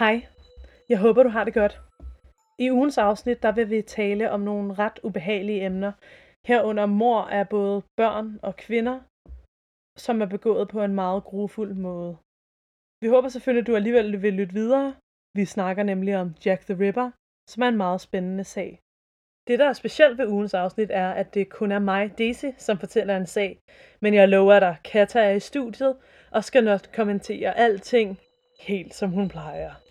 Hej, jeg håber du har det godt. I ugens afsnit der vil vi tale om nogle ret ubehagelige emner, herunder mor af både børn og kvinder, som er begået på en meget grufuld måde. Vi håber selvfølgelig, at du alligevel vil lytte videre. Vi snakker nemlig om Jack the Ripper, som er en meget spændende sag. Det, der er specielt ved ugens afsnit, er, at det kun er mig, Daisy, som fortæller en sag. Men jeg lover dig, Katta er i studiet og skal nok kommentere alting helt som hun plejer.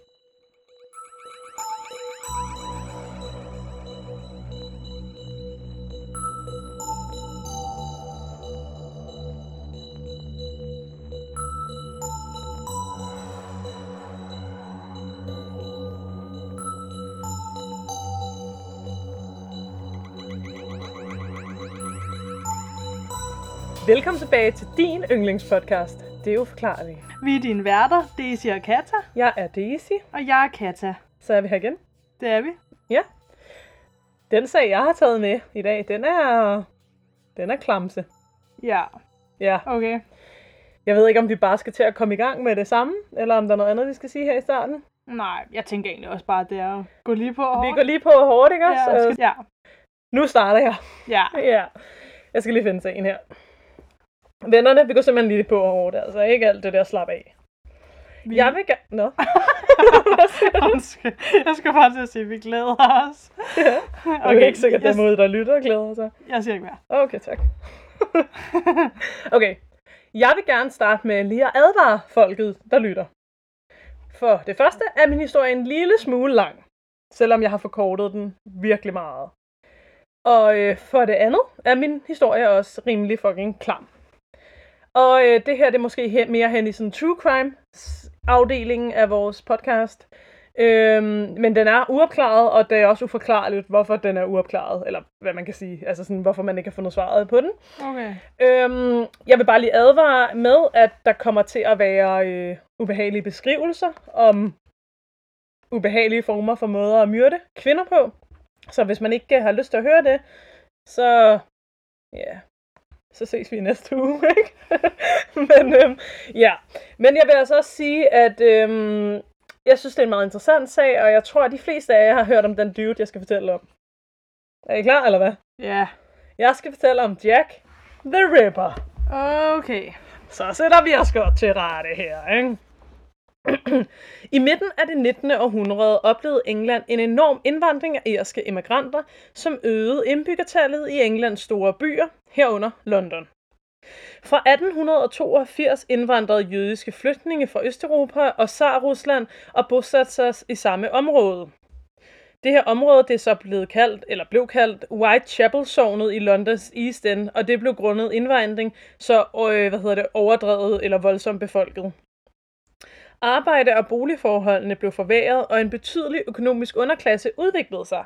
Velkommen tilbage til din yndlingspodcast. Det er jo forklarligt. Vi er dine værter, Daisy og Kata, Jeg er Daisy, og jeg er Kata. så er vi her igen. Det er vi. Ja. Den sag, jeg har taget med i dag, den er... Den er klamse. Ja, Ja. okay. Jeg ved ikke, om vi bare skal til at komme i gang med det samme, eller om der er noget andet, vi skal sige her i starten. Nej, jeg tænker egentlig også bare, at det er at gå lige på Vi hårdt. går lige på hårdt, ikke ja, også? skal, ja, Nu starter jeg. ja. Ja. Jeg skal lige finde sagen her. Vennerne, vi går simpelthen lige på hårdt, altså ikke alt det der slap af. Vi... Jeg vil gerne... Nå. Jeg skal bare til at sige, at vi glæder os. Okay, det er ikke sikkert, jeg, ude, der lytter, glæder sig. jeg siger ikke mere. Okay, tak. okay. Jeg vil gerne starte med lige at advare folket, der lytter. For det første er min historie en lille smule lang, selvom jeg har forkortet den virkelig meget. Og øh, for det andet er min historie også rimelig fucking klam. Og øh, det her det er måske hen, mere hen i sådan true crime afdelingen af vores podcast. Øhm, men den er uopklaret, og det er også uforklarligt, hvorfor den er uopklaret, eller hvad man kan sige, altså sådan, hvorfor man ikke har fundet svaret på den. Okay. Øhm, jeg vil bare lige advare med, at der kommer til at være øh, ubehagelige beskrivelser om ubehagelige former for måder at myrde kvinder på. Så hvis man ikke har lyst til at høre det, så ja, så ses vi i næste uge, ikke? Men øhm, ja, men jeg vil altså også sige, at øhm, jeg synes, det er en meget interessant sag, og jeg tror, at de fleste af jer har hørt om den dude, jeg skal fortælle om. Er I klar, eller hvad? Ja. Jeg skal fortælle om Jack the Ripper. Okay. Så sætter vi os godt til rette her, ikke? I midten af det 19. århundrede oplevede England en enorm indvandring af irske immigranter, som øgede indbyggertallet i Englands store byer, herunder London. Fra 1882 indvandrede jødiske flygtninge fra Østeuropa og Tsar-Rusland og bosatte sig i samme område. Det her område det er så blevet kaldt, eller blev kaldt Whitechapel-sognet i Londons East End, og det blev grundet indvandring, så øh, hvad hedder det, overdrevet eller voldsomt befolket. Arbejde- og boligforholdene blev forværret, og en betydelig økonomisk underklasse udviklede sig.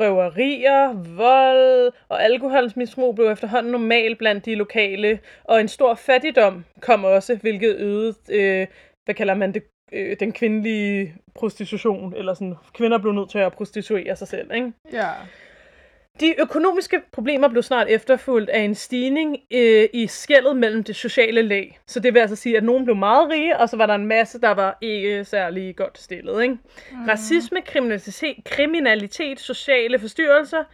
Røverier, vold og alkoholmisbrug blev efterhånden normal blandt de lokale, og en stor fattigdom kom også, hvilket øgede, øh, hvad kalder man det, øh, den kvindelige prostitution, eller sådan, kvinder blev nødt til at prostituere sig selv, ikke? Ja. De økonomiske problemer blev snart efterfulgt af en stigning øh, i skældet mellem det sociale lag. Så det vil altså sige, at nogen blev meget rige, og så var der en masse, der var ikke særlig godt stillet. Ikke? Mm. Racisme, kriminalitet, kriminalitet, sociale forstyrrelser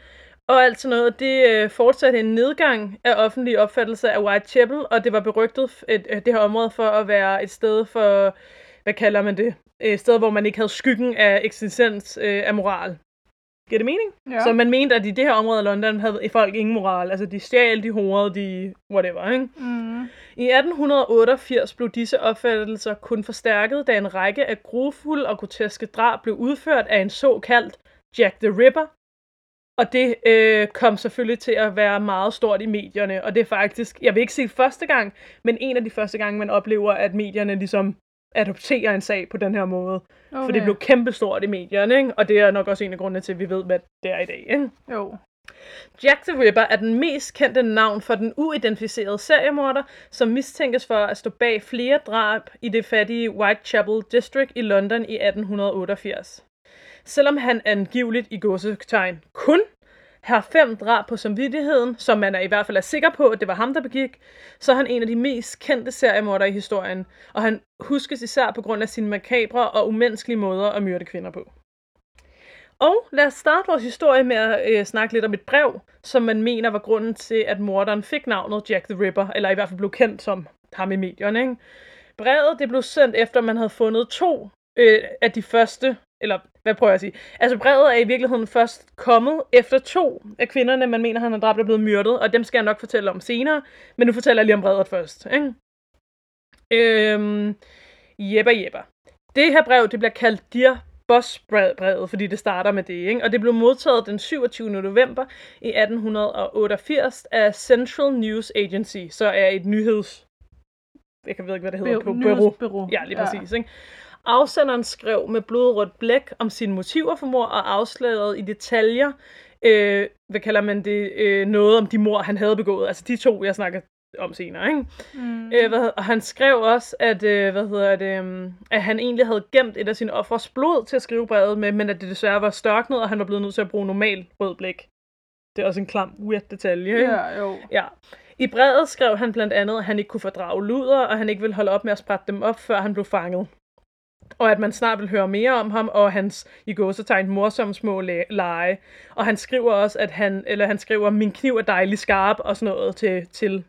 og alt sådan noget, det øh, fortsatte en nedgang af offentlig opfattelse af Whitechapel, og det var berygtet et, et, det her område for at være et sted for, hvad kalder man det, et sted, hvor man ikke havde skyggen af eksistens øh, af moral. Giver det mening? Ja. Så man mente, at i det her område af London havde folk ingen moral. Altså, de stjal, de horede, de whatever, ikke? Mm. I 1888 blev disse opfattelser kun forstærket, da en række af grufulde og groteske drab blev udført af en såkaldt Jack the Ripper. Og det øh, kom selvfølgelig til at være meget stort i medierne, og det er faktisk, jeg vil ikke sige første gang, men en af de første gange, man oplever, at medierne ligesom adopterer en sag på den her måde. Okay. For det blev kæmpestort i medierne, ikke? og det er nok også en af grundene til, at vi ved, hvad det er i dag. Ikke? Jo. Jack the Ripper er den mest kendte navn for den uidentificerede seriemorder, som mistænkes for at stå bag flere drab i det fattige Whitechapel District i London i 1888. Selvom han angiveligt i godsetegn kun har fem drab på samvittigheden, som man er i hvert fald er sikker på, at det var ham, der begik, så er han en af de mest kendte seriemordere i historien, og han huskes især på grund af sine makabre og umenneskelige måder at myrde kvinder på. Og lad os starte vores historie med at øh, snakke lidt om et brev, som man mener var grunden til, at morderen fik navnet Jack the Ripper, eller i hvert fald blev kendt som ham i medierne. Ikke? Brevet det blev sendt efter, man havde fundet to øh, af de første, eller hvad prøver jeg at sige? Altså brevet er i virkeligheden først kommet efter to af kvinderne, man mener, han har dræbt, er blevet myrdet, og dem skal jeg nok fortælle om senere, men nu fortæller jeg lige om brevet først. Ikke? Øhm, jepper, jepper. Det her brev, det bliver kaldt Dear Boss-brevet, fordi det starter med det, ikke? og det blev modtaget den 27. november i 1888 af Central News Agency, så er et nyheds... Jeg ved ikke, hvad det hedder Be- på nyhedsbureau. Ja, lige Ja. præcis. Ikke? Afsenderen skrev med blodrødt blæk om sine motiver for mor og afslørede i detaljer, øh, hvad kalder man det, øh, noget om de mor, han havde begået. Altså de to, jeg snakker om senere. Ikke? Mm. Øh, hvad, og han skrev også, at, øh, hvad hedder det, um, at han egentlig havde gemt et af sine offers blod til at skrive brevet med, men at det desværre var størknet, og han var blevet nødt til at bruge normal rød blæk. Det er også en klam, weird detalje. Ikke? Ja, jo. Ja. I brevet skrev han blandt andet, at han ikke kunne fordrage luder, og han ikke ville holde op med at sprætte dem op, før han blev fanget. Og at man snart vil høre mere om ham og hans i gåsetegn morsomme små le- lege. Og han skriver også, at han, eller han skriver, min kniv er dejlig skarp og sådan noget til, til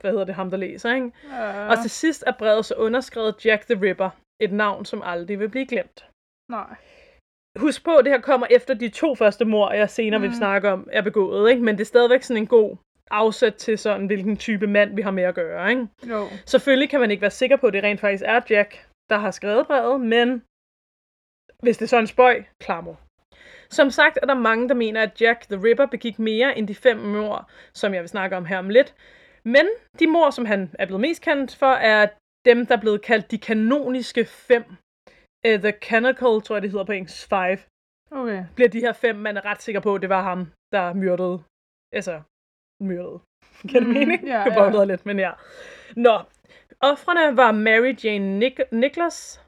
hvad hedder det, ham der læser, ikke? Ja. Og til sidst er brevet så underskrevet Jack the Ripper, et navn, som aldrig vil blive glemt. Nej. Husk på, at det her kommer efter de to første mor, jeg senere mm. vil snakke om, er begået, ikke? Men det er stadigvæk sådan en god afsæt til sådan, hvilken type mand vi har med at gøre, ikke? Jo. Selvfølgelig kan man ikke være sikker på, at det rent faktisk er Jack, der har skrevet brevet, men hvis det er så en spøj, klammer. Som sagt er der mange, der mener, at Jack the Ripper begik mere end de fem mor, som jeg vil snakke om her om lidt. Men de mor, som han er blevet mest kendt for, er dem, der er blevet kaldt de kanoniske fem. Uh, the Canonical, tror jeg det hedder på engelsk, five. Okay. Bliver de her fem, man er ret sikker på, at det var ham, der myrdede. Altså, myrdede. Kan det Mm, mening? ja, ja. ja. lidt, men ja. Nå, offrene var Mary Jane Nic- Nicholas,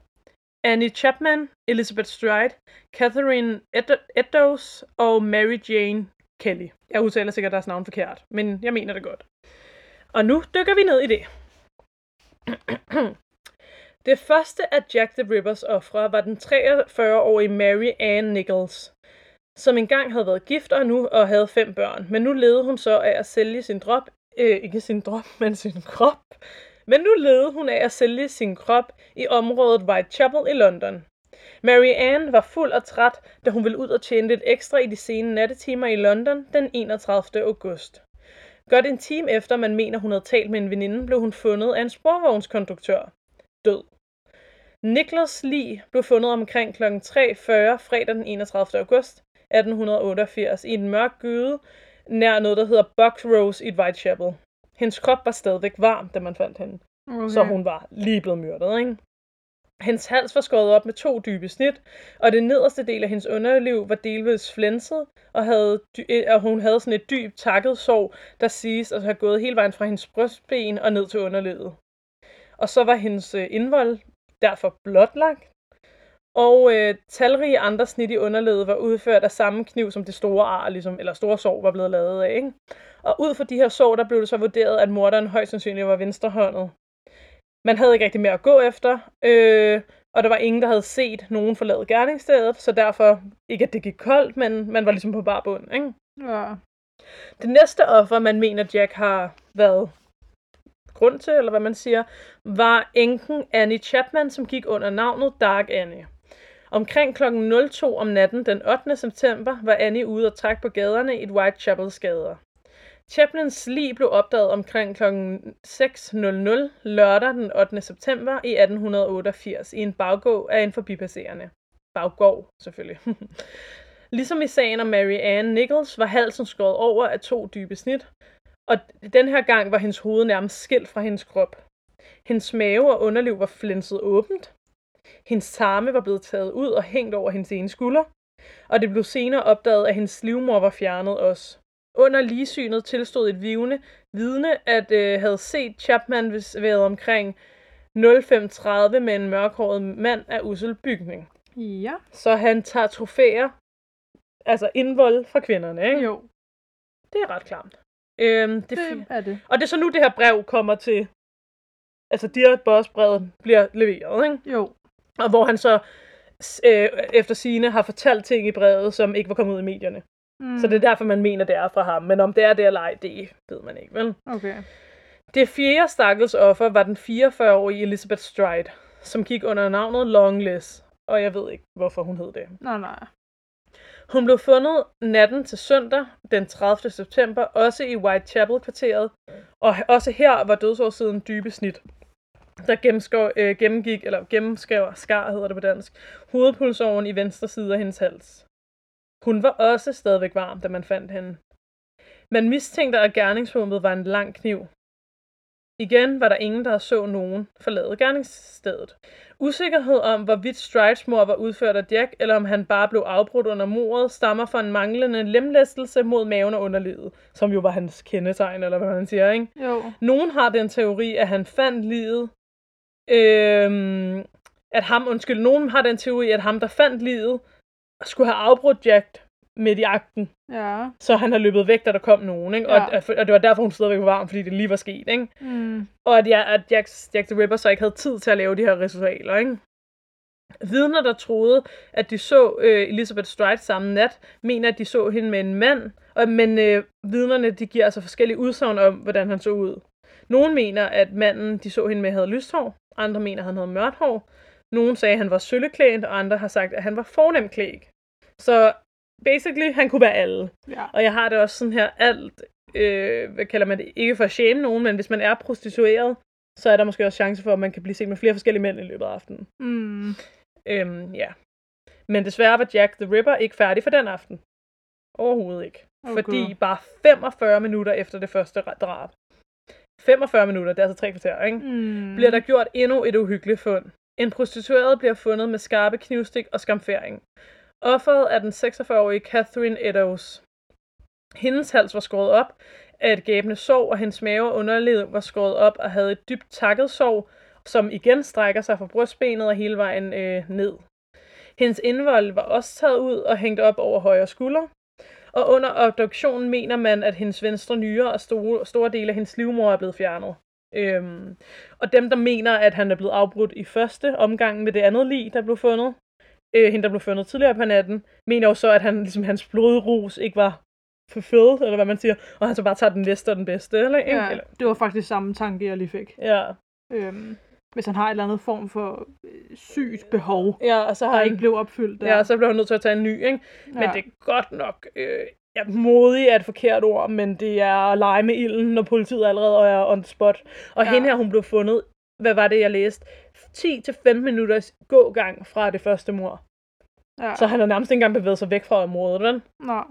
Annie Chapman, Elizabeth Stride, Catherine Ed- Eddowes og Mary Jane Kelly. Jeg udtaler sikkert deres navn forkert, men jeg mener det godt. Og nu dykker vi ned i det. det første af Jack the Rippers ofre var den 43-årige Mary Ann Nichols, som engang havde været gift og nu og havde fem børn. Men nu levede hun så af at sælge sin drop, øh, ikke sin drop, men sin krop. Men nu levede hun af at sælge sin krop i området Whitechapel i London. Mary Ann var fuld og træt, da hun ville ud og tjene lidt ekstra i de sene nattetimer i London den 31. august. Godt en time efter man mener, hun havde talt med en veninde, blev hun fundet af en sporvognskonduktør. Død. Niklas lig blev fundet omkring kl. 3.40 fredag den 31. august 1888 i en mørk gyde nær noget, der hedder Box Rose i Whitechapel. Hendes krop var stadigvæk varm, da man fandt hende, okay. så hun var lige blevet myrdet, ikke? Hendes hals var skåret op med to dybe snit, og det nederste del af hendes underliv var delvis flænset, og, havde øh, og hun havde sådan et dybt takket sår, der siges at have gået hele vejen fra hendes brystben og ned til underlivet. Og så var hendes øh, indvold derfor blotlagt, og øh, talrige andre snit i underlivet var udført af samme kniv, som det store ar, ligesom, eller store sår, var blevet lavet af. Ikke? Og ud fra de her sår, der blev det så vurderet, at morderen højst sandsynligt var venstrehåndet. Man havde ikke rigtig mere at gå efter, øh, og der var ingen, der havde set nogen forlade gerningsstedet, så derfor, ikke at det gik koldt, men man var ligesom på bar bund. Ikke? Ja. Det næste offer, man mener, Jack har været grund til, eller hvad man siger, var enken Annie Chapman, som gik under navnet Dark Annie. Omkring kl. 02 om natten den 8. september var Annie ude og trække på gaderne i Whitechapels gader. Chaplins lig blev opdaget omkring kl. 6.00 lørdag den 8. september i 1888 i en baggård af en forbipasserende. Baggård, selvfølgelig. ligesom i sagen om Mary Ann Nichols var halsen skåret over af to dybe snit, og den her gang var hendes hoved nærmest skilt fra hendes krop. Hendes mave og underliv var flænset åbent. Hendes tarme var blevet taget ud og hængt over hendes ene skulder. Og det blev senere opdaget, at hendes livmor var fjernet også. Under ligesynet tilstod et vivne vidne, at øh, havde set Chapman været omkring 05.30 med en mørkhåret mand af usel bygning. Ja. Så han tager trofæer, altså indvold fra kvinderne, ikke? Jo. Det er ret klamt. Øhm, det, Det er det. Og det er så nu, det her brev kommer til... Altså, Dear Boss-brevet bliver leveret, ikke? Jo. Og hvor han så øh, efter sine har fortalt ting i brevet, som ikke var kommet ud i medierne. Mm. Så det er derfor, man mener, det er fra ham. Men om det er det eller ej, det ved man ikke, vel? Okay. Det fjerde stakkels offer var den 44-årige Elizabeth Stride, som gik under navnet Longless. Og jeg ved ikke, hvorfor hun hed det. Nej, nej. Hun blev fundet natten til søndag, den 30. september, også i Whitechapel-kvarteret. Og også her var dødsårssiden dybe snit, der gennemskår, øh, gennemgik, eller gennemskrev, skar hedder det på dansk, hovedpulsåren i venstre side af hendes hals. Hun var også stadigvæk varm, da man fandt hende. Man mistænkte, at gerningsvåbnet var en lang kniv. Igen var der ingen, der så nogen forlade gerningsstedet. Usikkerhed om, hvorvidt Strides mor var udført af Jack, eller om han bare blev afbrudt under mordet, stammer fra en manglende lemlæstelse mod maven og underlivet, som jo var hans kendetegn, eller hvad man siger, ikke? Jo. Nogen har den teori, at han fandt livet, øhm, at ham, undskyld, nogen har den teori, at ham, der fandt livet, skulle have afbrudt Jack midt i akten, Ja. så han har løbet væk, da der kom nogen, ikke? Og, Ja. og, og det var derfor, hun stadigvæk var varm, fordi det lige var sket, ikke? Mm. Og at, ja, at Jack, Jack the Ripper så ikke havde tid til at lave de her ritualer, ikke? Vidner, der troede, at de så øh, Elizabeth Stride samme nat, mener, at de så hende med en mand, og, men øh, vidnerne de giver altså forskellige udsagn om, hvordan han så ud. Nogle mener, at manden, de så hende med, havde lyst hår. Andre mener, at han havde mørkt hår. Nogle sagde, at han var sølveklædt, og andre har sagt, at han var fornemt klædt. Så basically, han kunne være alle. Ja. Og jeg har det også sådan her, alt, øh, hvad kalder man det, ikke for at shame nogen, men hvis man er prostitueret, så er der måske også chance for, at man kan blive set med flere forskellige mænd i løbet af aftenen. Mm. Øhm, ja. Men desværre var Jack the Ripper ikke færdig for den aften. Overhovedet ikke. Oh, fordi bare 45 minutter efter det første ra- drab, 45 minutter, det er altså tre kvarter, ikke? Mm. bliver der gjort endnu et uhyggeligt fund. En prostitueret bliver fundet med skarpe knivstik og skamfering. Offeret er den 46-årige Catherine Eddowes. Hendes hals var skåret op af et gæbende sår, og hendes mave og underled var skåret op og havde et dybt takket sår, som igen strækker sig fra brystbenet og hele vejen øh, ned. Hendes indvold var også taget ud og hængt op over højre skulder. Og under obduktionen mener man, at hendes venstre nyre og store, store dele af hendes livmor er blevet fjernet. Øhm, og dem, der mener, at han er blevet afbrudt i første omgang med det andet lig, der blev fundet, øh, hende, der blev fundet tidligere på natten, mener jo så, at han, ligesom, hans blodrus ikke var fulfilled, eller hvad man siger, og han så bare tager den næste og den bedste, eller, ikke? Ja, eller det var faktisk samme tanke, jeg lige fik. ja. Øhm, hvis han har et eller andet form for øh, sygt behov, ja, og så har der han, ikke blev opfyldt der. ja, så blev han nødt til at tage en ny, ikke? Men Ja. det er godt nok, øh, ja, modig er et forkert ord, men det er at lege med ilden, når politiet allerede er on the spot. Og ja. hende her, hun blev fundet, hvad var det, jeg læste? 10-15 minutters gågang fra det første mor. ja. Så han har nærmest ikke engang bevæget sig væk fra området, vel? Nå.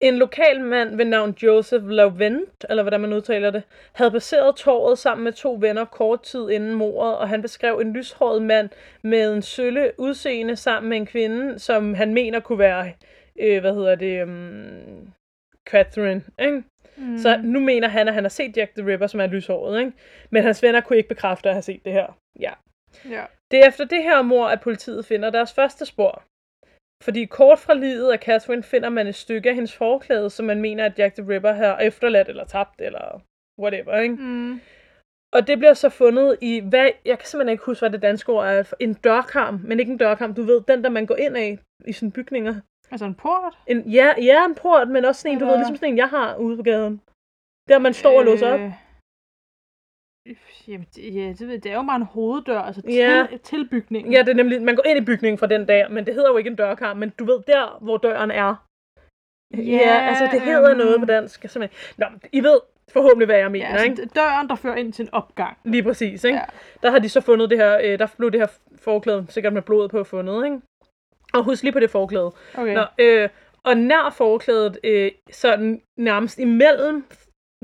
En lokal mand ved navn Joseph Lauvent, eller hvordan man udtaler det, havde passeret torvet sammen med to venner kort tid inden mordet, og han beskrev en lyshåret mand med en sølle udseende sammen med en kvinde, som han mener kunne være, øh, hvad hedder det, um, Catherine, ikke? Mm. Så nu mener han, at han har set Jack the Ripper, som er lyshåret, ikke? Men hans venner kunne ikke bekræfte at have set det her. Ja. Ja. Det er efter det her mor, at politiet finder deres første spor. Fordi kort fra livet af Catherine finder man et stykke af hendes forklæde, som man mener, at Jack the Ripper har efterladt eller tabt, eller whatever, ikke? Mm. Og det bliver så fundet i, hvad, jeg kan simpelthen ikke huske, hvad det danske ord er, en dørkarm, men ikke en dørkarm, du ved, den der man går ind af i sine bygninger. Altså en port? En, ja, ja, en port, men også sådan en, du ved, ligesom sådan en, jeg har ude på gaden. Der man står og låser op. Øh, Jamen, det, ja, det, ved, det er jo bare en hoveddør, altså til, Ja. til bygningen. Ja, det er nemlig, man går ind i bygningen fra den der, men det hedder jo ikke en dørkarm, men du ved, der hvor døren er. Ja, altså det hedder øhm, noget på dansk. Simpelthen. Nå, I ved forhåbentlig, hvad jeg mener, Ja, ja, altså ikke? døren, der fører ind til en opgang. Lige præcis, ikke? Ja. Der har de så fundet det her, øh, der blev det her forklæde, sikkert med blod på fundet, ikke? Og husk lige på det forklæde. Okay. Nå, øh, og nær forklædet, øh, sådan nærmest imellem,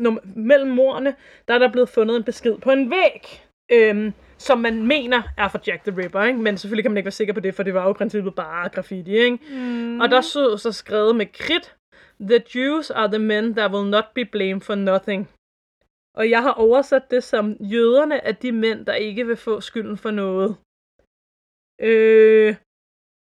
num- mellem morerne, der er der blevet fundet en besked på en væg, øh, som man mener er fra Jack the Ripper, ikke? Men selvfølgelig kan man ikke være sikker på det, for det var jo i princippet bare graffiti, ikke? Mm. Og der stod så skrevet med kridt, The Jews are the men that will not be blamed for nothing. Og jeg har oversat det som, jøderne er de mænd, der ikke vil få skylden for noget. Øh,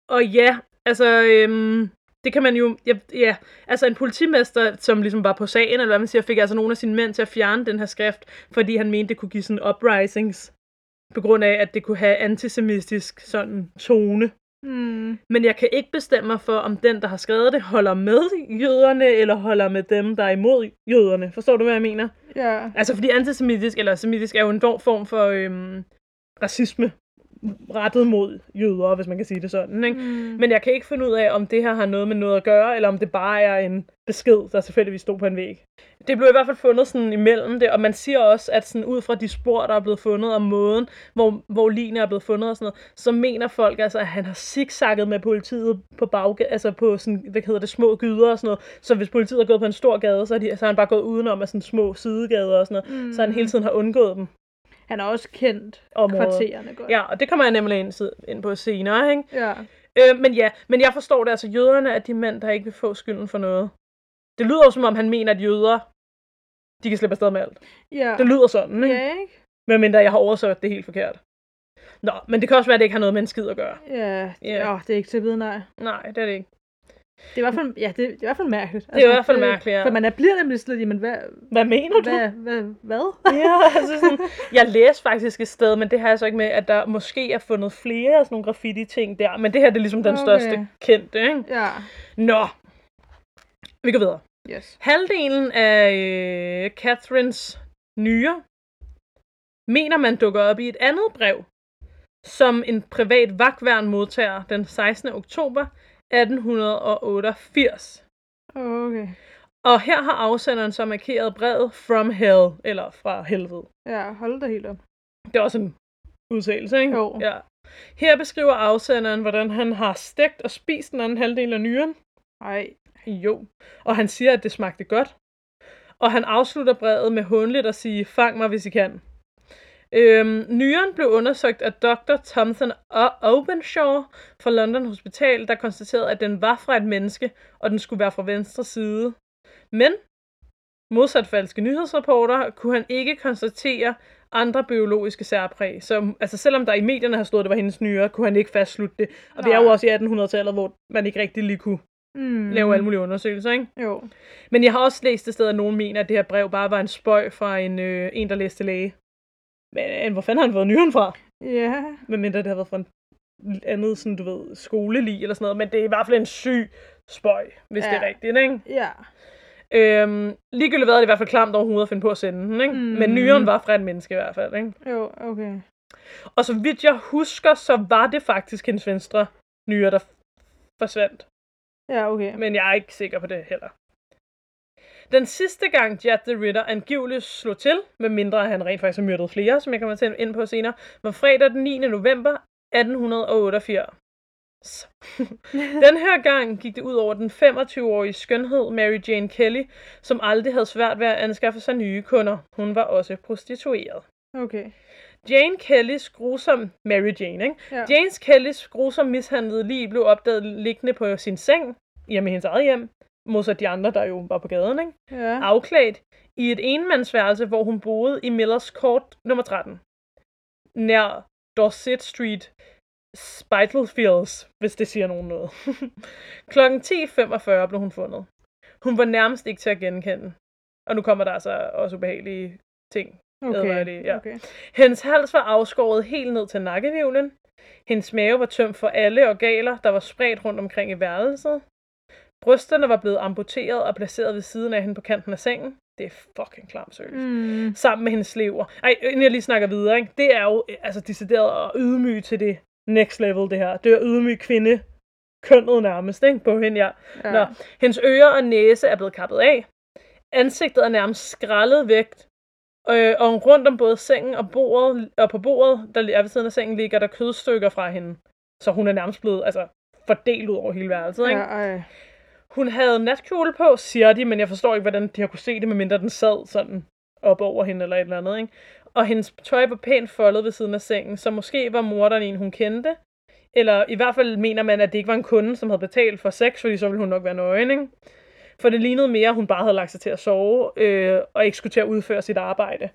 og ja, altså, øhm, det kan man jo, ja, ja, altså en politimester, som ligesom var på sagen, eller hvad man siger, fik altså nogle af sine mænd til at fjerne den her skrift, fordi han mente, det kunne give sådan uprisings, på grund af, at det kunne have antisemitisk sådan tone. Mm. Men jeg kan ikke bestemme mig for, om den, der har skrevet det, holder med jøderne, eller holder med dem, der er imod jøderne. Forstår du, hvad jeg mener? Ja. Altså, fordi antisemitisk eller semitisk er jo en form for øhm, racisme rettet mod jøder, hvis man kan sige det sådan. Ikke? Mm. Men jeg kan ikke finde ud af, om det her har noget med noget at gøre, eller om det bare er en besked, der tilfældigvis stod på en væg. Det blev i hvert fald fundet sådan imellem det, og man siger også, at sådan ud fra de spor, der er blevet fundet, og måden, hvor, hvor linje er blevet fundet og sådan noget, så mener folk altså, at han har zigzagget med politiet på bag, altså på sådan, hvad hedder det, små gyder og sådan noget. Så hvis politiet er gået på en stor gade, så har, de, så har han bare gået udenom af sådan små sidegader og sådan noget, mm. så han hele tiden har undgået dem. Han er også kendt Området. kvartererne godt. Ja, og det kommer jeg nemlig ind, ind på senere, ikke? ja. Øh, men ja, men jeg forstår det, altså jøderne er de mænd, der ikke vil få skylden for noget. Det lyder jo som om, han mener, at jøder, de kan slippe afsted med alt. Ja. Det lyder sådan, ikke? Ja, ikke? Medmindre jeg har oversat det helt forkert. Nå, men det kan også være, at det ikke har noget med en skid at gøre. Ja, Ja. ja. Oh, det er ikke til at vide, nej. Nej, det er det ikke. Det er i hvert fald, ja, det, er i hvert fald mærkeligt. Altså, Det er i hvert fald mærkeligt, ja. For man er, bliver nemlig sådan lidt, jamen, hvad, Hvad mener du? hvad, hvad, hvad? Ja, altså sådan, jeg læste faktisk et sted, men det har jeg så ikke med, at der måske er fundet flere af sådan nogle graffiti-ting der. Men det her det er ligesom den Okay. største kendte, ikke? Ja, Nå, vi går videre. yes. Halvdelen af øh, Catherines nyre mener man dukker op i et andet brev, som en privat vagtværn modtager den 16. oktober 1888. Okay. Og her har afsenderen så markeret brevet from hell, eller fra helvede. Ja, hold da helt op. Det er også en udtalelse, ikke? Jo. Ja. Her beskriver afsenderen, hvordan han har stegt og spist den anden halvdel af nyren. Ej. Jo. Og han siger, at det smagte godt. Og han afslutter brevet med håndligt at sige, fang mig, hvis I kan. Øhm, nyren blev undersøgt af Dr. Thompson Openshaw fra London Hospital, der konstaterede, at den var fra et menneske, og den skulle være fra venstre side. Men, modsat falske nyhedsrapporter, kunne han ikke konstatere andre biologiske særpræg. Så altså, selvom der i medierne har stået, at det var hendes nyre, kunne han ikke fastslutte det. Og det er jo Nej. også i 1800-tallet, hvor man ikke rigtig lige kunne Mm. lave alle mulige undersøgelser, ikke? Jo. Men jeg har også læst et sted, at nogen mener, at det her brev bare var en spøj fra en, øh, en der læste læge. Men hvor fanden har han fået nyren fra? Ja. Medmindre det har været fra en andet, sådan, du ved, skolelig eller sådan noget. Men det er i hvert fald en syg spøj, hvis ja. det er rigtigt, ikke? Ja. Øhm, ligegyldigt hvad, er det i hvert fald klamt overhovedet at finde på at sende den, ikke? Mm. Men nyren var fra et menneske i hvert fald, ikke? Jo, okay. Og så vidt jeg husker, så var det faktisk hendes venstre nyre, der forsvandt. Ja, okay. Men jeg er ikke sikker på det heller. Den sidste gang Jad the Ritter angiveligt slog til, med mindre han rent faktisk har myrdet flere, som jeg kommer til ind på senere, var fredag den 9. november 1888. den her gang gik det ud over den 25-årige skønhed Mary Jane Kelly, som aldrig havde svært ved at anskaffe sig nye kunder. Hun var også prostitueret. Okay. Jane Kellys grusom... Mary Jane, ikke? Ja. James Kellys grusom mishandlede lige blev opdaget liggende på sin seng, hjemme i hendes eget hjem, modsat de andre, der jo var på gaden, ikke? Ja. afklædt i et enmandsværelse, hvor hun boede i Millers Court nummer 13, nær Dorset Street, Spitalfields, hvis det siger nogen noget. Klokken 10.45 blev hun fundet. Hun var nærmest ikke til at genkende. Og nu kommer der altså også ubehagelige ting. Okay. det, ja. okay. Hendes hals var afskåret helt ned til nakkevivlen. Hendes mave var tømt for alle organer, der var spredt rundt omkring i værelset. Brysterne var blevet amputeret og placeret ved siden af hende på kanten af sengen. Det er fucking klamt, seriøst. Mm. Sammen med hendes lever. Ej, inden jeg lige snakker videre, ikke? det er jo øh, altså decideret at ydmyge til det next level, det her. Det er at ydmyge kvinde kønnet nærmest, ikke? På hende, ja. Ja. Nå, hendes ører og næse er blevet kappet af. Ansigtet er nærmest skrællet væk. Øh, og rundt om både sengen og bordet, og på bordet, der er ved siden af sengen, ligger der kødstykker fra hende. Så hun er nærmest blevet altså, fordelt ud over hele værelset. Ikke? Ja, ej. Hun havde natkjole på, siger de, men jeg forstår ikke, hvordan de har kunne se det, medmindre den sad sådan op over hende eller et eller andet. Ikke? Og hendes tøj var pænt foldet ved siden af sengen, så måske var morderen en, hun kendte. Eller i hvert fald mener man, at det ikke var en kunde, som havde betalt for sex, fordi så ville hun nok være nøgen, ikke? For det lignede mere, at hun bare havde lagt sig til at sove, øh, og ikke skulle til at udføre sit arbejde.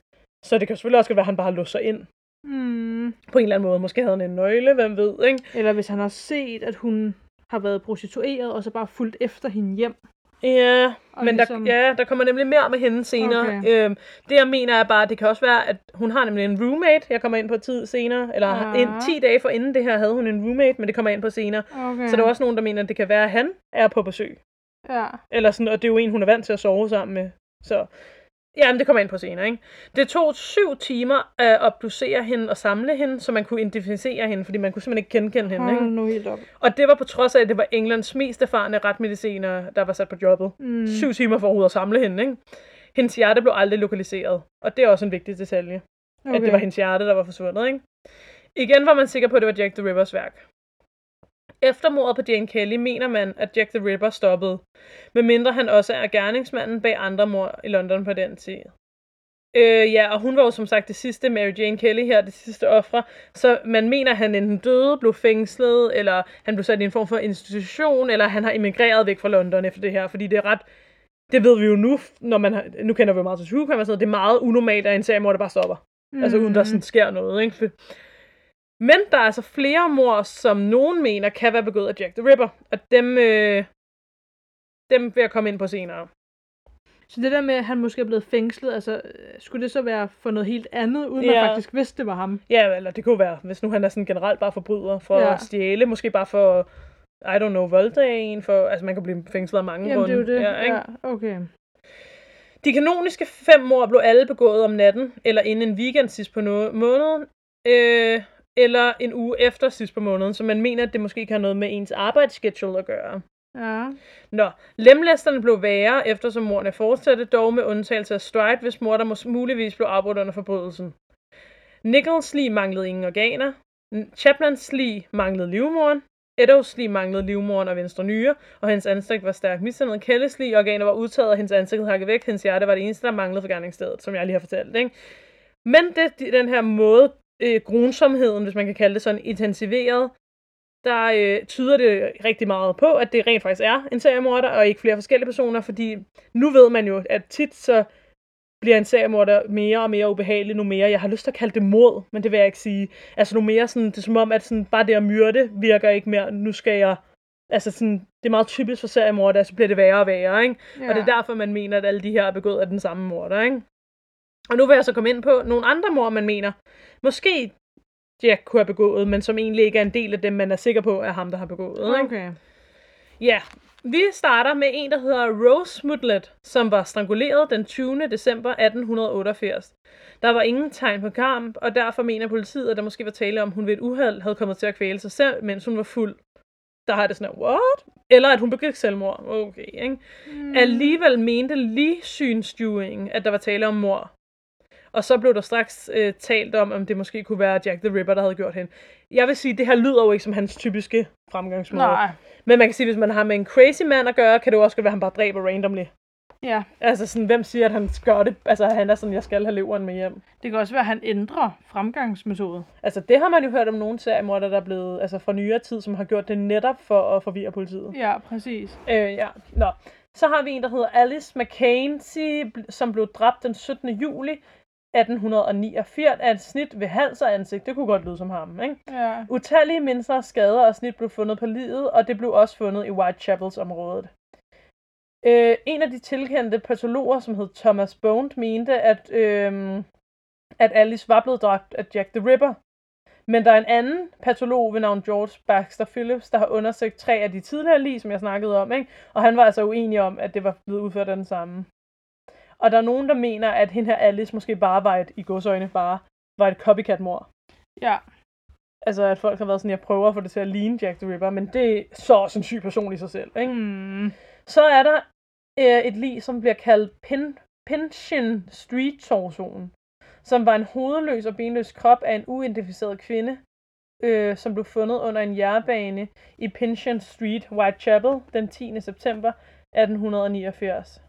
Så det kan selvfølgelig også være, at han bare har låst sig ind Mm. på en eller anden måde. Måske havde han en nøgle, hvem ved, ikke? Eller hvis han har set, at hun har været prostitueret, og så bare fulgt efter hende hjem. Ja, Og men ligesom- der, ja, der kommer nemlig mere med hende senere. Okay. Øhm, det jeg mener er bare, at det kan også være, at hun har nemlig en roommate. Jeg kommer ind på tid senere. Eller Ja. en, 10 dage for inden det her havde hun en roommate, men det kommer jeg ind på senere. Okay. Så der er også nogen, der mener, at det kan være, at han er på besøg. Ja. Eller sådan, og det er jo en, hun er vant til at sove sammen med. Så ja, men det kommer ind på senere, ikke? Det tog syv timer at obducere hende og samle hende, så man kunne identificere hende, fordi man kunne simpelthen ikke genkende hende, ikke? nu helt op. Og det var på trods af, at det var Englands mest erfarne retmediciner, der var sat på jobbet. Mm. Syv timer for at samle hende, ikke? Hendes hjerte blev aldrig lokaliseret, og det er også en vigtig detalje, okay. at det var hendes hjerte, der var forsvundet, ikke? Igen var man sikker på, at det var Jack the Rippers værk. Efter mordet på Jane Kelly mener man, at Jack the Ripper stoppede, medmindre han også er gerningsmanden bag andre mord i London på den tid. Øh, ja, og hun var jo som sagt det sidste, Mary Jane Kelly her, det sidste ofre, så man mener, at han enten døde, blev fængslet, eller han blev sat i en form for institution, eller han har emigreret væk fra London efter det her, fordi det er ret, det ved vi jo nu, når man har, nu kender vi jo meget til true crime og sådan noget, det er meget unormalt, at en serie der bare stopper. Mm. Altså uden der sådan sker noget, ikke? Men der er altså flere mord, som nogen mener kan være begået af Jack the Ripper, og dem, øh, dem vil jeg komme ind på senere. Så det der med, at han måske er blevet fængslet, altså, øh, skulle det så være for noget helt andet, uden Ja. man faktisk vidste, det var ham? Ja, eller det kunne være, hvis nu han er sådan generelt bare forbryder for Ja. at stjæle, måske bare for, I don't know, voldtage en, for, altså man kan blive fængslet af mange Jamen, det er jo grunde. det. Ja, ikke? Ja, okay. De kanoniske fem mord blev alle begået om natten, eller inden en weekend sidst på no- måneden, øh, eller en uge efter sidst på måneden, så man mener, at det måske kan have noget med ens arbejdsschedule at gøre. Ja. Nå, lemlæsterne blev værre, eftersom mordene fortsatte, dog med undtagelse af Stride, hvis mor der muligvis blev afbrudt under forbrydelsen. Nichols lig manglede ingen organer. Chaplins lig manglede livmoren. Eddowes lig manglede livmoren og venstre nyre, og hendes ansigt var stærkt mishandlet. Kellys lig organer var udtaget, og hendes ansigt hakket væk. Hendes hjerte var det eneste, der manglede for gerningsstedet, som jeg lige har fortalt. Ikke? Men det, de- den her måde, øh, grunsomheden, hvis man kan kalde det sådan, intensiveret, der øh, tyder det rigtig meget på, at det rent faktisk er en seriemorder, og ikke flere forskellige personer, fordi nu ved man jo, at tit så bliver en seriemorder mere og mere ubehagelig, nu mere, jeg har lyst til at kalde det mod, men det vil jeg ikke sige. Altså nu mere sådan, det er som om, at sådan, bare det at myrde virker ikke mere, nu skal jeg, altså sådan, det er meget typisk for seriemorder, så bliver det værre og værre, ikke? ja. Og det er derfor, man mener, at alle de her er begået af den samme morder, ikke? Og nu vil jeg så komme ind på nogle andre mord, man mener. Måske Jack kunne have begået, men som egentlig ikke er en del af dem, man er sikker på, er ham, der har begået. Ikke? Okay. Ja, vi starter med en, der hedder Rose Smutlet, som var stranguleret den 20. december 1888. Der var ingen tegn på kamp, og derfor mener politiet, at der måske var tale om, at hun ved et uheld havde kommet til at kvæle sig selv, mens hun var fuld. Der har det sådan, what? Eller at hun begik selvmord. Okay, ikke? Mm. Alligevel mente lige synstuing, at der var tale om mor. Og så blev der straks øh, talt om, om det måske kunne være Jack the Ripper, der havde gjort hende. Jeg vil sige, det her lyder jo ikke som hans typiske fremgangsmåde. Nej. Men man kan sige, hvis man har med en crazy man at gøre, kan det jo også godt være, at han bare dræber randomly. Ja. Altså sådan, hvem siger, at han gør det? Altså han er sådan, jeg skal have leveren med hjem. Det kan også være, at han ændrer fremgangsmetode. Altså det har man jo hørt om nogle seriemorder, der er blevet, altså fra nyere tid, som har gjort det netop for at forvirre politiet. Ja, præcis. Øh, ja, nå. Så har vi en, der hedder Alice bl- som blev dræbt den 17. juli 1889 af et snit ved hals og ansigt. Det kunne godt lyde som ham, ikke? Ja. Utallige mindre skader og snit blev fundet på livet, og det blev også fundet i Whitechapels området. Øh, en af de tilkendte patologer, som hed Thomas Bone, mente, at, øh, at Alice var blevet dræbt af Jack the Ripper. Men der er en anden patolog ved navn George Baxter Phillips, der har undersøgt tre af de tidligere lig, som jeg snakkede om, ikke? og han var altså uenig om, at det var blevet udført af den samme. Og der er nogen, der mener, at hende her Alice måske bare var et, i godsøjne bare, var et copycat-mor. Ja. Altså, at folk har været sådan, jeg prøver at få det til at ligne Jack the Ripper, men det er så også en syg person i sig selv, ikke? Mm. Så er der øh, et lig, som bliver kaldt Pin, Pinchin Street torsionen, som var en hovedløs og benløs krop af en uidentificeret kvinde, øh, som blev fundet under en jernbane i Pinchin Street, Whitechapel, den 10. september 1889.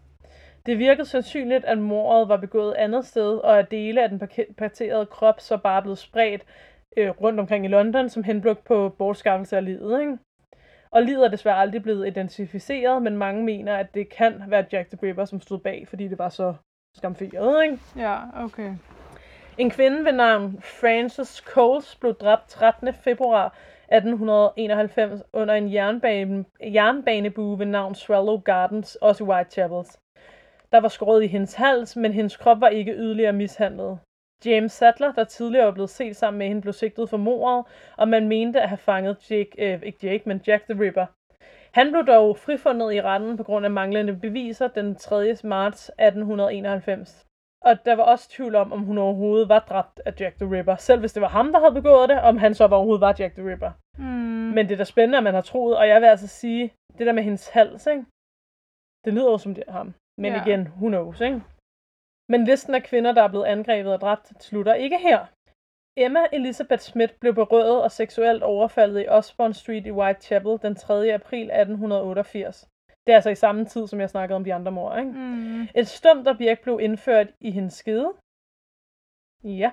Det virkede sandsynligt, at mordet var begået andet sted, og at dele af den parterede krop så bare blev spredt øh, rundt omkring i London, som henblik på bortskaffelse af livet. Ikke? Og livet er desværre aldrig blevet identificeret, men mange mener, at det kan være Jack the Ripper, som stod bag, fordi det var så skamferet. Ikke? Ja, okay. En kvinde ved navn Frances Coles blev dræbt 13. februar 1891 under en jernbane, jernbanebue ved navn Swallow Gardens, også i Whitechapel. Der var skåret i hendes hals, men hendes krop var ikke yderligere mishandlet. James Sadler, der tidligere var blevet set sammen med hende, blev sigtet for mordet, og man mente at have fanget Jake, øh, ikke Jake, men Jack the Ripper. Han blev dog frifundet i retten på grund af manglende beviser den 3. marts 1891. Og der var også tvivl om, om hun overhovedet var dræbt af Jack the Ripper. Selv hvis det var ham, der havde begået det, om han så overhovedet var Jack the Ripper. Mm. Men det er da spændende, at man har troet, og jeg vil altså sige, det der med hendes hals, ikke? det lyder jo som det er ham. Men Ja. igen, who knows, ikke? Men listen af kvinder, der er blevet angrebet og dræbt, slutter ikke her. Emma Elizabeth Smith blev berøvet og seksuelt overfaldet i Osborne Street i Whitechapel den 3. april 1888. Det er altså i samme tid, som jeg snakkede om de andre mor, ikke? Mm. Et stumt objekt blev indført i hendes skede. Ja.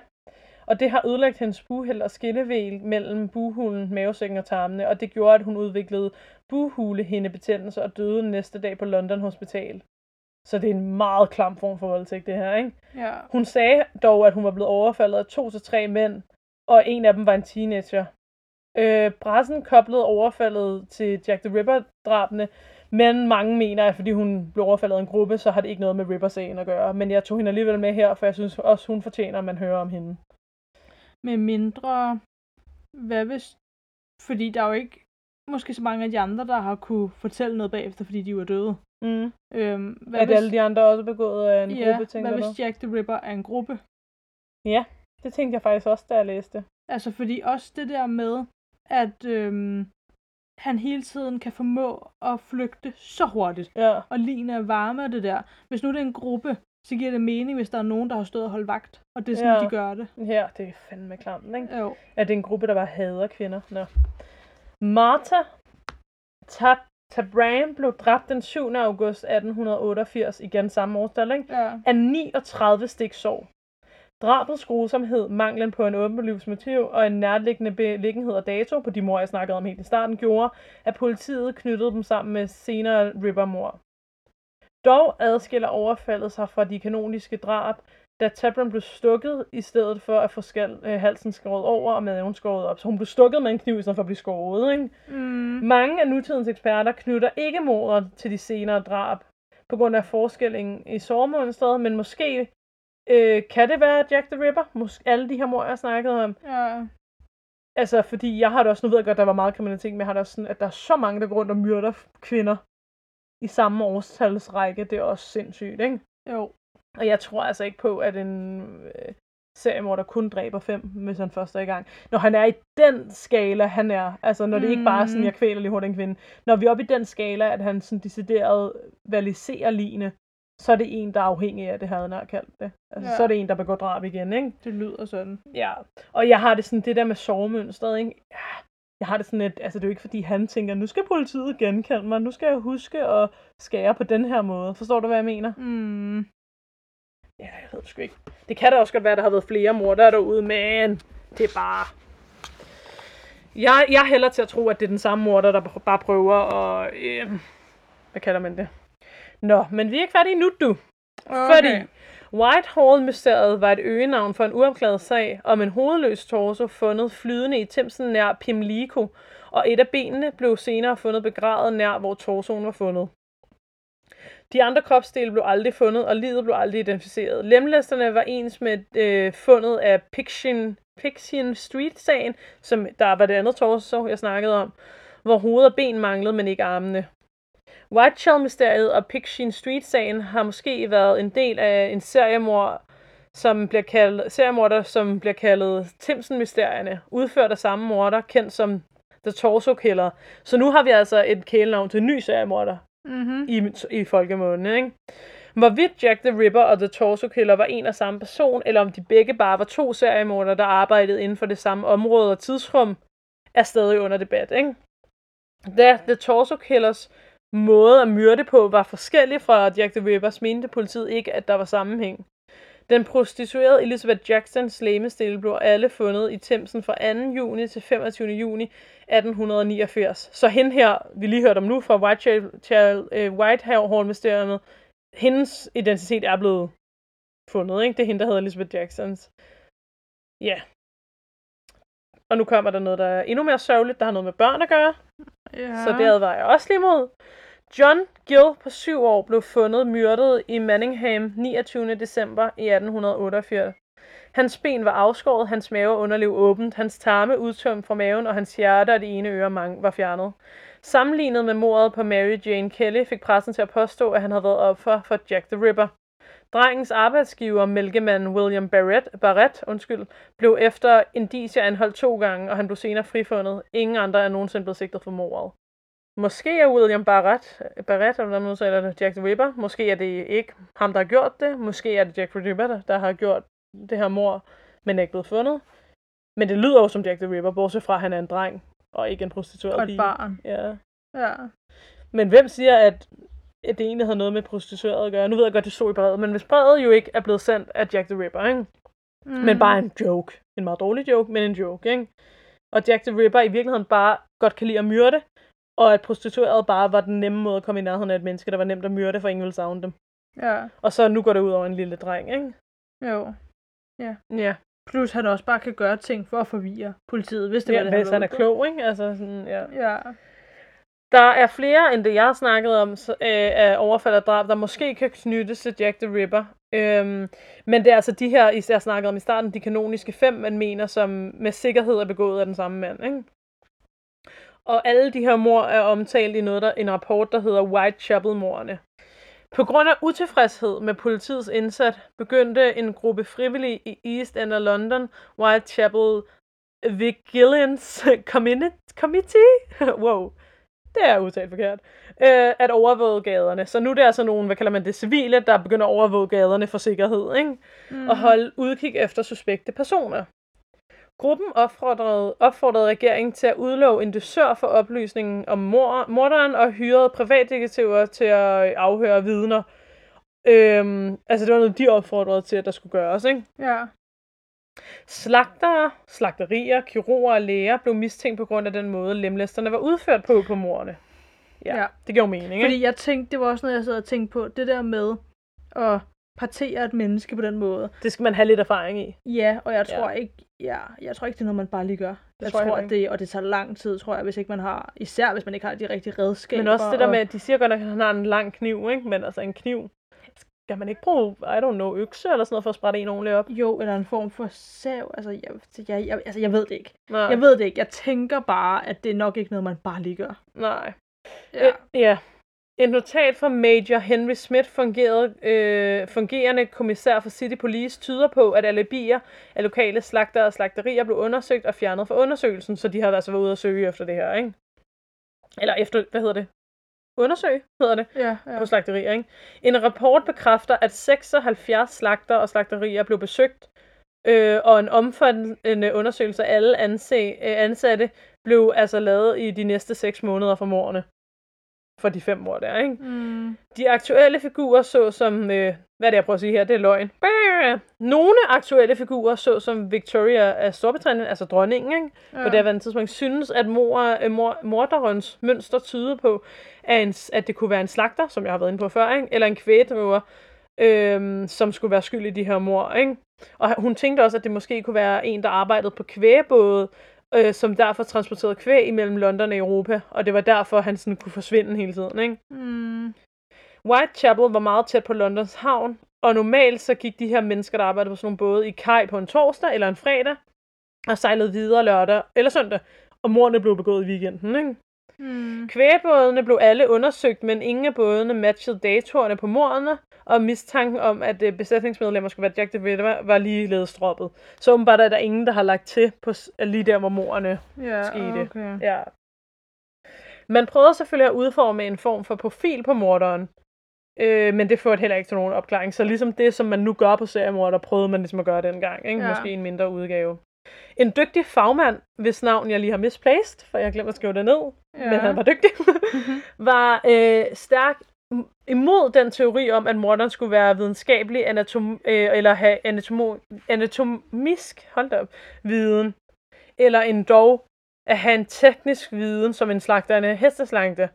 Og det har ødelagt hendes bughæld og skillevæg mellem buhulen, mavesækken og tarmene, og det gjorde, at hun udviklede buhulehindebetændelse og døde næste dag på London Hospital. Så det er en meget klam form for voldtægt, det her, ikke? Ja. Hun sagde dog, at hun var blevet overfaldet af to til tre mænd, og en af dem var en teenager. Øh, pressen koblede overfaldet til Jack the Ripper-drabene, men mange mener, at fordi hun blev overfaldet af en gruppe, så har det ikke noget med Ripper-sagen at gøre. Men jeg tog hende alligevel med her, for jeg synes også, hun fortjener, at man hører om hende. Med mindre... Hvad hvis... Fordi der er jo ikke måske så mange af de andre, der har kunne fortælle noget bagefter, fordi de var døde. Mm. Øhm, hvad At alle de andre også begået af en ja, gruppe, tænker hvad du? hvis Jack the Ripper er en gruppe? Ja, det tænkte jeg faktisk også, da jeg læste. Altså, fordi også det der med, at øhm, han hele tiden kan formå at flygte så hurtigt. Ja, Og lignende er varme af det der. Hvis nu det er en gruppe, så giver det mening, hvis der er nogen, der har stået og holdt vagt. Og det er sådan, Ja. de gør det. her, det er fandme klamt, ikke? Jo. at det er en gruppe, der bare hader kvinder. Nå. Martha Tab Tabram blev dræbt den 7. august 1888, igen samme årstal, ikke? Ja. af 39 stik sår. Drabets grusomhed, manglen på en åbenlyst motiv og en nærliggende beliggenhed og dato på de mor, jeg snakkede om helt i starten, gjorde, at politiet knyttede dem sammen med senere Ripper-mor. Dog adskiller overfaldet sig fra de kanoniske drab, da Tabram blev stukket i stedet for at få skal, øh, halsen skåret over og maven skåret op. Så hun blev stukket med en kniv i stedet for at blive skåret. Ikke? Mm. Mange af nutidens eksperter knytter ikke mordet til de senere drab på grund af forskellen i sårmønstret, men måske øh, kan det være Jack the Ripper. Måske alle de her mor, jeg har snakket om. Ja. Altså, fordi jeg har det også, nu ved jeg godt, der var meget kriminalitet, men jeg har det også sådan, at der er så mange, der går rundt og myrder kvinder i samme årstalsrække. Det er også sindssygt, ikke? Jo. Og jeg tror altså ikke på, at en øh, seriemorder kun dræber fem, hvis han først er i gang. Når han er i den skala, han er, altså når det ikke bare er sådan, Mm. jeg kvæler lige hurtigt en kvinde. Når vi er oppe i den skala, at han sådan decideret valiserer ligene, så er det en, der er afhængig af det, havde han kaldt det. Altså, Ja. så er det en, der begår drab igen, ikke? Det lyder sådan. Ja. Og jeg har det sådan, det der med sovemønstret, ikke? Ja, Jeg har det sådan lidt, altså det er jo ikke fordi han tænker, nu skal politiet genkende mig, nu skal jeg huske at skære på den her måde. Forstår du, hvad jeg mener? Mm. Ja, jeg ved sgu ikke. Det kan da også godt være, at der har været flere mordere derude, men det er bare... Jeg, jeg er hellere til at tro, at det er den samme morder, der bare prøver at... Øh, hvad kalder man det? Nå, men vi er ikke færdige nu, du. Okay. Fordi Whitehall-mysteriet var et øgenavn for en uopklaret sag om en hovedløs torso fundet flydende i Thamesen nær Pimlico, og et af benene blev senere fundet begravet nær, hvor torsoen var fundet. De andre kropsdele blev aldrig fundet, og livet blev aldrig identificeret. Lemlæsterne var ens med øh, fundet af Pixian, Pixian Street-sagen, som der var det andet torso, jeg snakkede om, hvor hoved og ben manglede, men ikke armene. Whiteshell-mysteriet og Pixian Street-sagen har måske været en del af en seriemord, som bliver kaldt, seriemorder, som bliver kaldet Timsen-mysterierne, udført af samme morder, kendt som The Torso Killer. Så nu har vi altså et kælenavn til en ny seriemorder Mm-hmm. i, i folkemånen, ikke? Hvorvidt Jack the Ripper og The Torso Killer var en og samme person, eller om de begge bare var to seriemordere, der arbejdede inden for det samme område og tidsrum, er stadig under debat, ikke? Da The Torso Killers måde at myrde på var forskellig fra Jack the Rippers, mente politiet ikke, at der var sammenhæng. Den prostituerede Elizabeth Jacksons læmestille blev alle fundet i Thamesen fra 2. juni til 25. juni 1889. Så hende her, vi lige hørte om nu fra Whitehall, øh, Whitehall-mysteriet, hendes identitet er blevet fundet, ikke? Det er hende, der hedder Elizabeth Jacksons. Ja. Og nu kommer der noget, der er endnu mere sørgeligt, der har noget med børn at gøre. Ja. Så det advarer jeg også lige mod. John Gill på syv år blev fundet myrdet i Manningham 29. december i 1888. Hans ben var afskåret, hans mave og underliv åbent, hans tarme udtømt fra maven, og hans hjerte og det ene øre mang- var fjernet. Sammenlignet med mordet på Mary Jane Kelly fik pressen til at påstå, at han havde været offer for Jack the Ripper. Drengens arbejdsgiver, mælkemanden William Barrett, Barrett undskyld, blev efter indicier anholdt to gange, og han blev senere frifundet. Ingen andre er nogensinde blevet sigtet for mordet. Måske er William Barrett, Barrett eller hvordan man det, Jack the Ripper. Måske er det ikke ham, der har gjort det. Måske er det Jack the Ripper, der- der har gjort det her mor, men er ikke blevet fundet. Men det lyder jo som Jack the Ripper, bortset fra, at han er en dreng, og ikke en prostitueret Og et pige. barn. Ja. Ja. Men hvem siger, at at det egentlig havde noget med prostitueret at gøre? Nu ved jeg godt, det stod i brevet, men hvis brevet jo ikke er blevet sendt af Jack the Ripper, ikke? Mm. men bare en joke. En meget dårlig joke, men en joke, ikke? Og Jack the Ripper i virkeligheden bare godt kan lide at myrde, og at prostitueret bare var den nemme måde at komme i nærheden af et menneske, der var nemt at myrde, for ingen ville savne dem. Ja, Og så nu går det ud over en lille dreng, ikke? jo. Ja, Plus han også bare kan gøre ting for at forvirre politiet, hvis det var ja det, hvis han er var ude på. klog, ikke? Altså sådan, ja. Ja. Der er flere, end det jeg har snakket om, så, øh, af overfald og drab, der måske kan knyttes til Jack the Ripper. Øhm, men det er altså de her, jeg snakkede om i starten, de kanoniske fem, man mener, som med sikkerhed er begået af den samme mand. Ikke? Og alle de her mor er omtalt i noget, der, en rapport, der hedder Whitechapel-morerne. På grund af utilfredshed med politiets indsat, begyndte en gruppe frivillige i East End af London, Whitechapel Vigilance Committee, wow, det er udtalt forkert, øh, at overvåge gaderne. Så nu er det altså nogen, hvad kalder man det, civile, der begynder at overvåge gaderne for sikkerhed, ikke? Mm. og holde udkig efter suspekte personer. Gruppen opfordrede, opfordrede regeringen til at udlove en dusør for oplysningen om mor, morderen og hyrede privatdetektiver til at afhøre vidner. Øhm, altså det var noget, de opfordrede til, at der skulle gøres. Ikke? Ja. Slagtere, slagterier, kirurger og læger blev mistænkt på grund af den måde, lemlæsterne var udført på på morderne. Ja, Ja. det giver jo mening, ikke? Fordi jeg tænkte, det var også noget, jeg sad og tænkte på, det der med at partere et menneske på den måde. Det skal man have lidt erfaring i. Ja, og jeg Ja. tror ikke, ja, jeg tror ikke, det er noget, man bare lige gør. Jeg tror jeg tror, at det, og det tager lang tid, tror jeg, hvis ikke man har, især hvis man ikke har de rigtige redskaber. Men også det der og- med, at de siger godt, at han har en lang kniv, ikke? Men altså en kniv, skal man ikke bruge, I don't know, økse eller sådan noget for at sprætte en ordentligt op? Jo, eller en form for sav. Altså, jeg, jeg, jeg, altså, jeg ved det ikke. Nej, Jeg ved det ikke. Jeg tænker bare, at det er nok ikke noget, man bare lige gør. nej. Ja. Øh, ja. Et notat fra Major Henry Smith, fungerede, øh, fungerende kommissær for City Police, tyder på, at alibier af lokale slagter og slagterier blev undersøgt og fjernet fra undersøgelsen, så de har altså været ude at søge efter det her, ikke? Eller efter, hvad hedder det? Undersøg, hedder det. Ja, ja. på slagterier. Ikke? En rapport bekræfter, at 76 slagter og slagterier blev besøgt, øh, og en omfattende undersøgelse af alle anse, øh, ansatte blev altså lavet i de næste 6 måneder for morerne. For de fem år der, ikke? Mm. De aktuelle figurer så som, øh, hvad er det jeg prøver at sige her, det er løgn. Brrr. Nogle aktuelle figurer så som Victoria af Storbritannien, altså dronningen, ikke? Ja. på det her tidspunkt, synes, at mor, øh, mor, morderens mønster tyder på, at, en, at det kunne være en slagter, som jeg har været inde på før, ikke? eller en kvægdriver, øhm, som skulle være skyld i de her mor. Ikke? Og hun tænkte også, at det måske kunne være en, der arbejdede på kvægebåde, øh, som derfor transporterede kvæg imellem London og Europa, og det var derfor, han sådan kunne forsvinde hele tiden. Ikke? Mm. Whitechapel var meget tæt på Londons havn, og normalt så gik de her mennesker, der arbejdede på sådan nogle både i kaj på en torsdag eller en fredag, og sejlede videre lørdag eller søndag, og mordene blev begået i weekenden. Ikke? Mm. Kvægebådene blev alle undersøgt, men ingen af bådene matchede datoerne på mordene, og mistanken om, at øh, besætningsmedlemmer skulle være Jack the Ripper, var ligeledes droppet. Så åbenbart er der ingen, der har lagt til på s- lige der, hvor mordene Ja, skete. okay. Ja. Man prøvede selvfølgelig at udforme en form for profil på morderen, øh, men det førte heller ikke til nogen opklaring. Så ligesom det, som man nu gør på seriemorder, prøvede man ligesom at gøre dengang. Ikke? Ja. Måske en mindre udgave. En dygtig fagmand, hvis navn jeg lige har misplaced, for jeg glemte at skrive det ned, ja. men han var dygtig, Mhm. var øh, stærk imod den teori om, at morderen skulle være videnskabelig anatom, øh, eller have anatomo, anatomisk hold op, viden, eller en dog at have en teknisk viden som en slagter af en hesteslagte.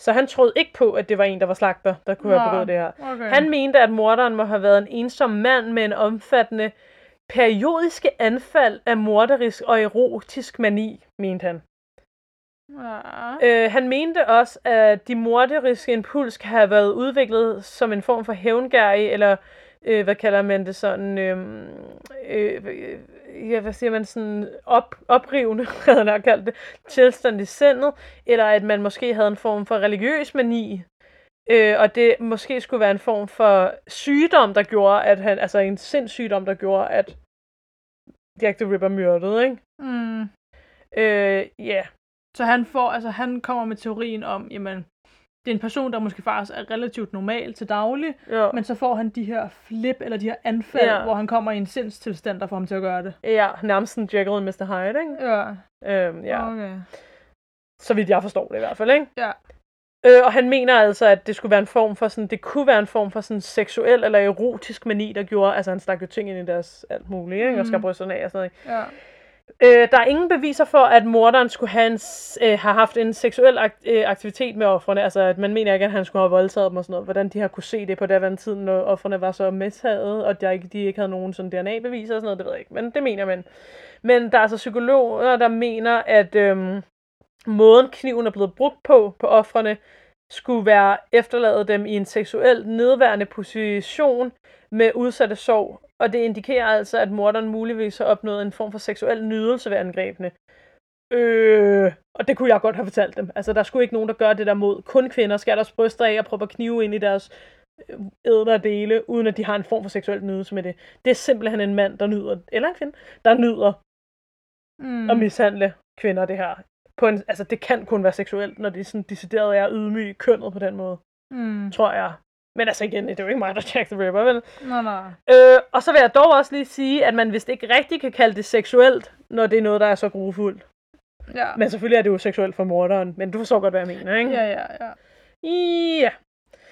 Så han troede ikke på, at det var en, der var slagter, der kunne have Nå, begået det her. Okay. Han mente, at morderen må have været en ensom mand med en omfattende periodiske anfald af morderisk og erotisk mani, mente han. Ja. Øh, han mente også, at de morderiske impuls kan have været udviklet som en form for hævngærig, eller øh, hvad kalder man det sådan, øh, øh, ja, hvad siger man, sådan op, oprivende, havde han nok kaldt det, tilstand i sindet, eller at man måske havde en form for religiøs mani, øh, og det måske skulle være en form for sygdom, der gjorde, at han, altså en sindssygdom, der gjorde, at Jack the Ripper myrdede, ikke? Mm. Øh, ja, Så han får, altså han kommer med teorien om, jamen, det er en person, der måske faktisk er relativt normal til daglig, ja. men så får han de her flip, eller de her anfald, Ja. hvor han kommer i en sindstilstand, der får ham til at gøre det. ja, nærmest sådan Jekyll Mr. Hyde, ikke? Ja, Øhm, ja, okay. så vidt jeg forstår det i hvert fald, ikke? Ja. Øh, og han mener altså, at det skulle være en form for sådan, det kunne være en form for sådan seksuel eller erotisk mani, der gjorde, altså han stak jo ting ind i deres alt muligt, ikke? Og Mm. skal brysterne af og sådan noget. Ja. Øh, der er ingen beviser for, at morderen skulle have, en, øh, have haft en seksuel ak- øh, aktivitet med offrene. Altså, at man mener ikke, at han skulle have voldtaget dem og sådan noget. Hvordan de har kunne se det på den tid, når offrene var så medtaget, og der ikke, de ikke havde nogen sådan DNA-beviser og sådan noget, det ved jeg ikke. Men det mener man. Men der er altså psykologer, der mener, at øhm, måden kniven er blevet brugt på, på offrene, skulle være efterladet dem i en seksuelt nedværende position med udsatte sorg. Og det indikerer altså, at morderen muligvis har opnået en form for seksuel nydelse ved angrebene. Øh, og det kunne jeg godt have fortalt dem. Altså, der skulle ikke nogen, der gør det der mod kun kvinder, skærer deres bryster af og prøver knive ind i deres øh, ædre dele, uden at de har en form for seksuel nydelse med det. Det er simpelthen en mand, der nyder, eller en kvinde, der nyder Mm. at mishandle kvinder, det her. På en, altså, det kan kun være seksuelt, når det sådan decideret er ydmyg kønnet på den måde, Mm. tror jeg. Men altså igen, det er jo ikke mig, der Jack the Ripper, vel? Nej, nej. Øh, og så vil jeg dog også lige sige, at man vist ikke rigtig kan kalde det seksuelt, når det er noget, der er så grufuldt. Ja. Men selvfølgelig er det jo seksuelt for morderen, men du forstår godt, hvad jeg mener, ikke? Ja, ja, ja. Ja.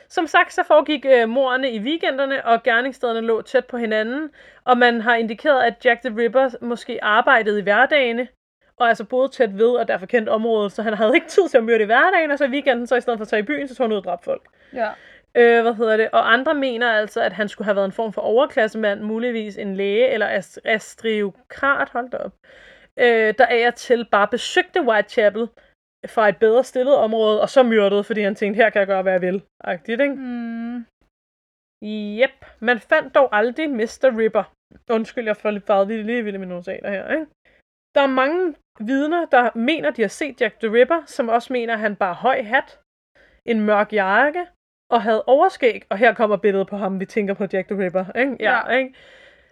Som sagt, så foregik øh, morderne i weekenderne, og gerningsstederne lå tæt på hinanden, og man har indikeret, at Jack the Ripper måske arbejdede i hverdagene, og altså boede tæt ved, og derfor kendt området, så han havde ikke tid til at myrde i hverdagen, og så i weekenden, så i stedet for at tage i byen, så tog han ud og dræbte folk. Ja. Øh, hvad hedder det? Og andre mener altså, at han skulle have været en form for overklassemand, muligvis en læge eller ast- astriokrat, hold da op, øh, der af og til bare besøgte Whitechapel fra et bedre stillet område, og så myrdede, fordi han tænkte, her kan jeg gøre, hvad jeg vil. Agtigt, ikke? Mm. Yep. Man fandt dog aldrig Mr. Ripper. Undskyld, jeg får lidt farvet lige, vildt mine notater her, ikke? Der er mange vidner, der mener, de har set Jack the Ripper, som også mener, at han bar høj hat, en mørk jakke og havde overskæg. Og her kommer billedet på ham, vi tænker på Jack the Ripper, ikke? Ja, Ja. ikke?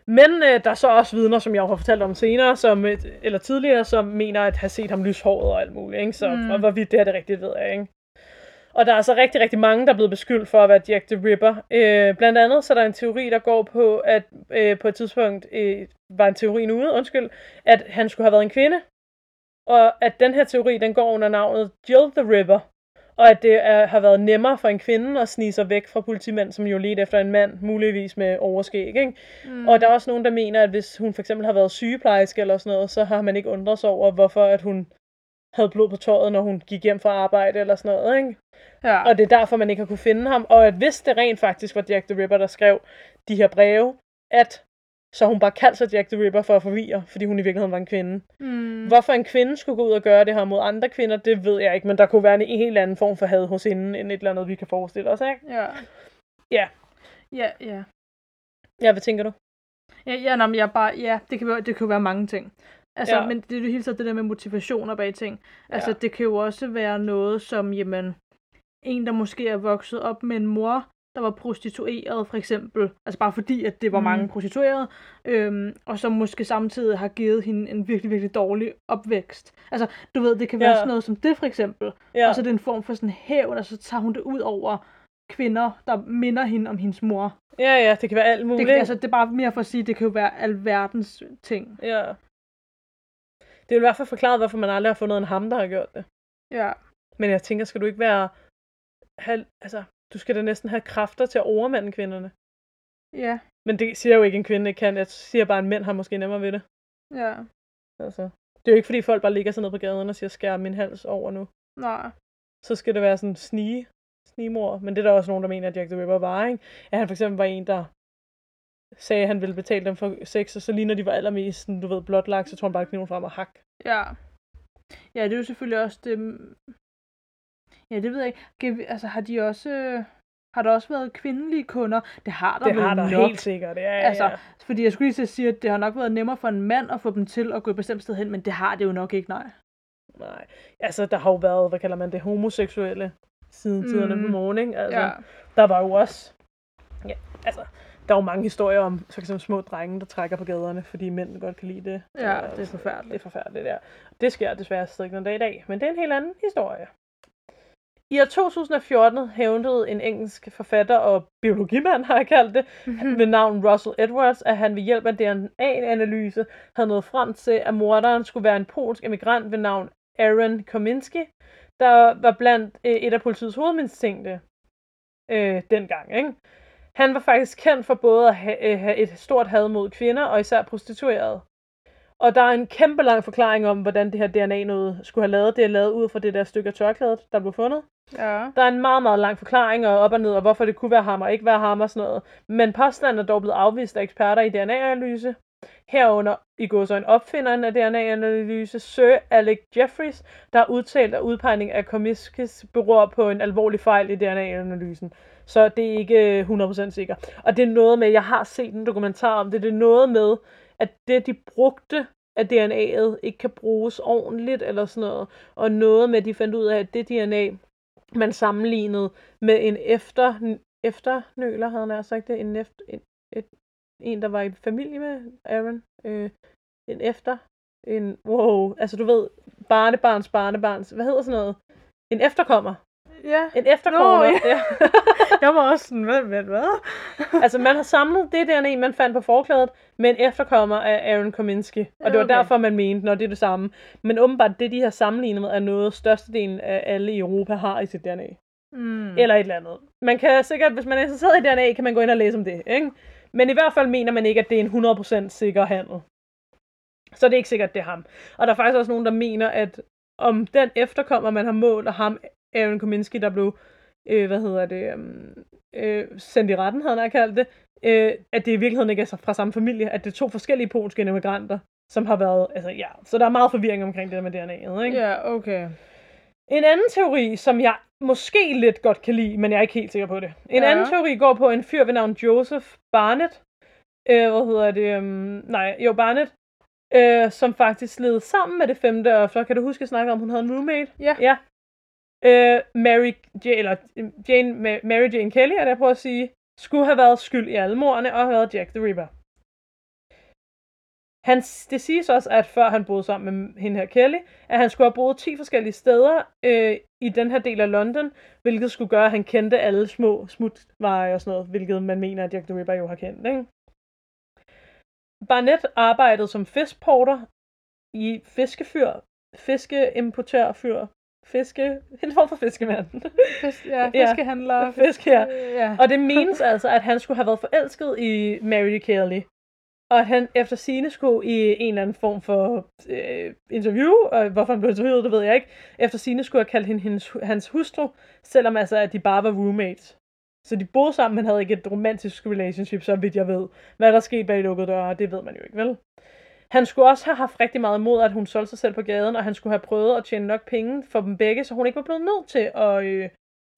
Men øh, der er så også vidner, som jeg har fortalt om senere, som, øh, eller tidligere, som mener at have set ham lyshåret og alt muligt. Ikke? Så Mm. mm. og hvorvidt det er det rigtigt, ved jeg ikke. Og der er altså rigtig, rigtig mange, der er blevet beskyldt for at være Jack the Ripper. Øh, blandt andet så er der en teori, der går på, at øh, på et tidspunkt øh, var en teori ude, undskyld, at han skulle have været en kvinde. Og at den her teori, den går under navnet Jill the Ripper. Og at det er, har været nemmere for en kvinde at snige sig væk fra politimænd, som jo ledte efter en mand, muligvis med overskæg. Ikke? Mm. Og der er også nogen, der mener, at hvis hun for eksempel har været sygeplejerske eller sådan noget, så har man ikke undret sig over, hvorfor at hun havde blod på tøjet, når hun gik hjem fra arbejde eller sådan noget. Ikke? Ja. Og det er derfor, man ikke har kunne finde ham. Og at hvis det rent faktisk var Jack the Ripper, der skrev de her breve, at så hun bare kaldt sig Jack the Ripper for at forvirre, fordi hun i virkeligheden var en kvinde. Mm. Hvorfor en kvinde skulle gå ud og gøre det her mod andre kvinder, det ved jeg ikke, men der kunne være en helt anden form for had hos hende, end et eller andet, vi kan forestille os, ikke? Ja. Ja. Ja, ja. Ja, hvad tænker du? Ja, ja, nå, men jeg bare, ja, det kan, være, det kan jo være mange ting. Altså, ja. men det er jo hele tiden det der med motivationer bag ting. Altså, Ja. det kan jo også være noget som, jamen, en, der måske er vokset op med en mor, der var prostitueret, for eksempel. Altså bare fordi, at det var Mm. mm. mange prostituerede, øhm, og som måske samtidig har givet hende en virkelig, virkelig dårlig opvækst. Altså, du ved, det kan være Ja. sådan noget som det, for eksempel. Ja, Og så er det en form for sådan hævn, og så tager hun det ud over kvinder, der minder hende om hendes mor. ja, ja, det kan være alt muligt. Det, altså, det er bare mere for at sige, at det kan jo være alverdens ting. Ja. Det er i hvert fald forklaret, hvorfor man aldrig har fundet en ham, der har gjort det. Ja. Men jeg tænker, skal du ikke være... Have, altså, du skal da næsten have kræfter til at overmande kvinderne. Ja. Men det siger jo ikke, en kvinde ikke kan. Jeg siger bare, at en mænd har måske nemmere ved det. Ja. Altså, det er jo ikke, fordi folk bare ligger sig ned på gaden og siger, skær min hals over nu. Nej. Så skal det være sådan snige, snigemor. Men det er der også nogen, der mener, at Jack the Ripper var, ikke? At han for eksempel var en, der sagde, at han ville betale dem for sex, og så lige når de var allermest, sådan, du ved, blotlagt, så tog han bare kniven frem og hak. Ja. Ja, det er jo selvfølgelig også det... Ja, det ved jeg ikke. Kan Altså, har de også... øh, Har der også været kvindelige kunder? Det har der Det vel har der nok. helt sikkert, ja, Altså, ja. fordi jeg skulle lige til at sige, at det har nok været nemmere for en mand at få dem til at gå et bestemt sted hen, men det har det jo nok ikke, nej. Nej, altså der har jo været, hvad kalder man det, homoseksuelle siden Mm. tiderne på morgen, ikke? Altså, Ja. der var jo også, ja, altså, der er jo mange historier om for eksempel små drenge, der trækker på gaderne, fordi mænd godt kan lide det. Ja, Og det er forfærdeligt. Det er forfærdeligt, ja. Det sker desværre stadig den dag i dag, men det er en helt anden historie. I år 2014 hævdede en engelsk forfatter og biologimand, har jeg kaldt det, Mhm. ved navn Russell Edwards, at han ved hjælp af DNA-analyse havde nået frem til, at morderen skulle være en polsk emigrant ved navn Aaron Kominski, der var blandt øh, et af politiets hovedmistænkte øh, dengang. Ikke? Han var faktisk kendt for både at have, øh, have et stort had mod kvinder og især prostituerede. Og der er en kæmpe lang forklaring om, hvordan det her DNA noget skulle have lavet. Det er lavet ud fra det der stykke af tørklædet, der blev fundet. Ja. Der er en meget, meget lang forklaring og op og ned, og hvorfor det kunne være ham og ikke være ham og sådan noget. Men påstanden er dog blevet afvist af eksperter i DNA-analyse. Herunder i går så en opfinderen af DNA-analyse, Sir Alec Jeffries, der har udtalt, at udpegning af Komiskis beror på en alvorlig fejl i DNA-analysen. Så det er ikke øh, 100% sikkert. Og det er noget med, jeg har set en dokumentar om det, det er noget med, at det de brugte at DNA'et ikke kan bruges ordentligt eller sådan noget. Og noget med, at de fandt ud af, at det DNA, man sammenlignede med en efter, efternøler, havde han sagt det, en, efter, en, et, en, der var i familie med Aaron, øh, en efter, en, wow, altså du ved, barnebarns barnebarns, hvad hedder sådan noget? En efterkommer. Ja. En efterkommer. Nå, ja. Jeg var også sådan, hvad, hvad, hvad? altså man har samlet det DNA, man fandt på forklædet, med en efterkommer af Aaron Kominski. Og det var derfor, man mente, når det er det samme. Men åbenbart, det de har sammenlignet med, er noget størstedelen af alle i Europa har i sit DNA. Mm. Eller et eller andet. Man kan sikkert, hvis man er interesseret i DNA, kan man gå ind og læse om det. Ikke? Men i hvert fald mener man ikke, at det er en 100% sikker handel. Så det er ikke sikkert, det er ham. Og der er faktisk også nogen, der mener, at om den efterkommer, man har målt, og ham, Aaron Kominski, der blev, øh, hvad hedder det, um, øh, sendt i retten, havde han kaldt det, øh, at det i virkeligheden ikke er fra samme familie, at det er to forskellige polske immigranter, som har været, altså ja, så der er meget forvirring omkring det der med DNA'et, ikke? Ja, okay. En anden teori, som jeg måske lidt godt kan lide, men jeg er ikke helt sikker på det. En Ja. anden teori går på en fyr ved navn Joseph Barnett. Øh, hvad hedder det? Um, nej, jo, Barnett. Øh, som faktisk led sammen med det femte offer. Kan du huske, at jeg snakkede om, hun havde en roommate? Ja. Ja. Øh, Mary, J, eller øh, Jane, Mary Jane Kelly, er der på at sige, skulle have været skyld i alle morderne og have været Jack the Ripper. Han, det siges også, at før han boede sammen med hende her Kelly, at han skulle have boet 10 forskellige steder øh, i den her del af London, hvilket skulle gøre, at han kendte alle små smutveje og sådan noget, hvilket man mener, at Jack the Ripper jo har kendt. Ikke? Barnett arbejdede som fiskporter i fiskefyr, fiskeimportørfyr, fiske, en form for fiskemand. Fisk, ja, Ja. fiskehandler. Fisk, ja. ja. Og det menes altså, at han skulle have været forelsket i Mary Kelly. Og at han efter sine skulle i en eller anden form for øh, interview, og hvorfor han blev interviewet, det ved jeg ikke, efter sine skulle have kaldt hende hendes, hans hustru, selvom altså, at de bare var roommates. Så de boede sammen, men havde ikke et romantisk relationship, så vidt jeg ved. Hvad der skete bag lukkede døre, det ved man jo ikke, vel? Han skulle også have haft rigtig meget imod, at hun solgte sig selv på gaden, og han skulle have prøvet at tjene nok penge for dem begge, så hun ikke var blevet nødt til at øh,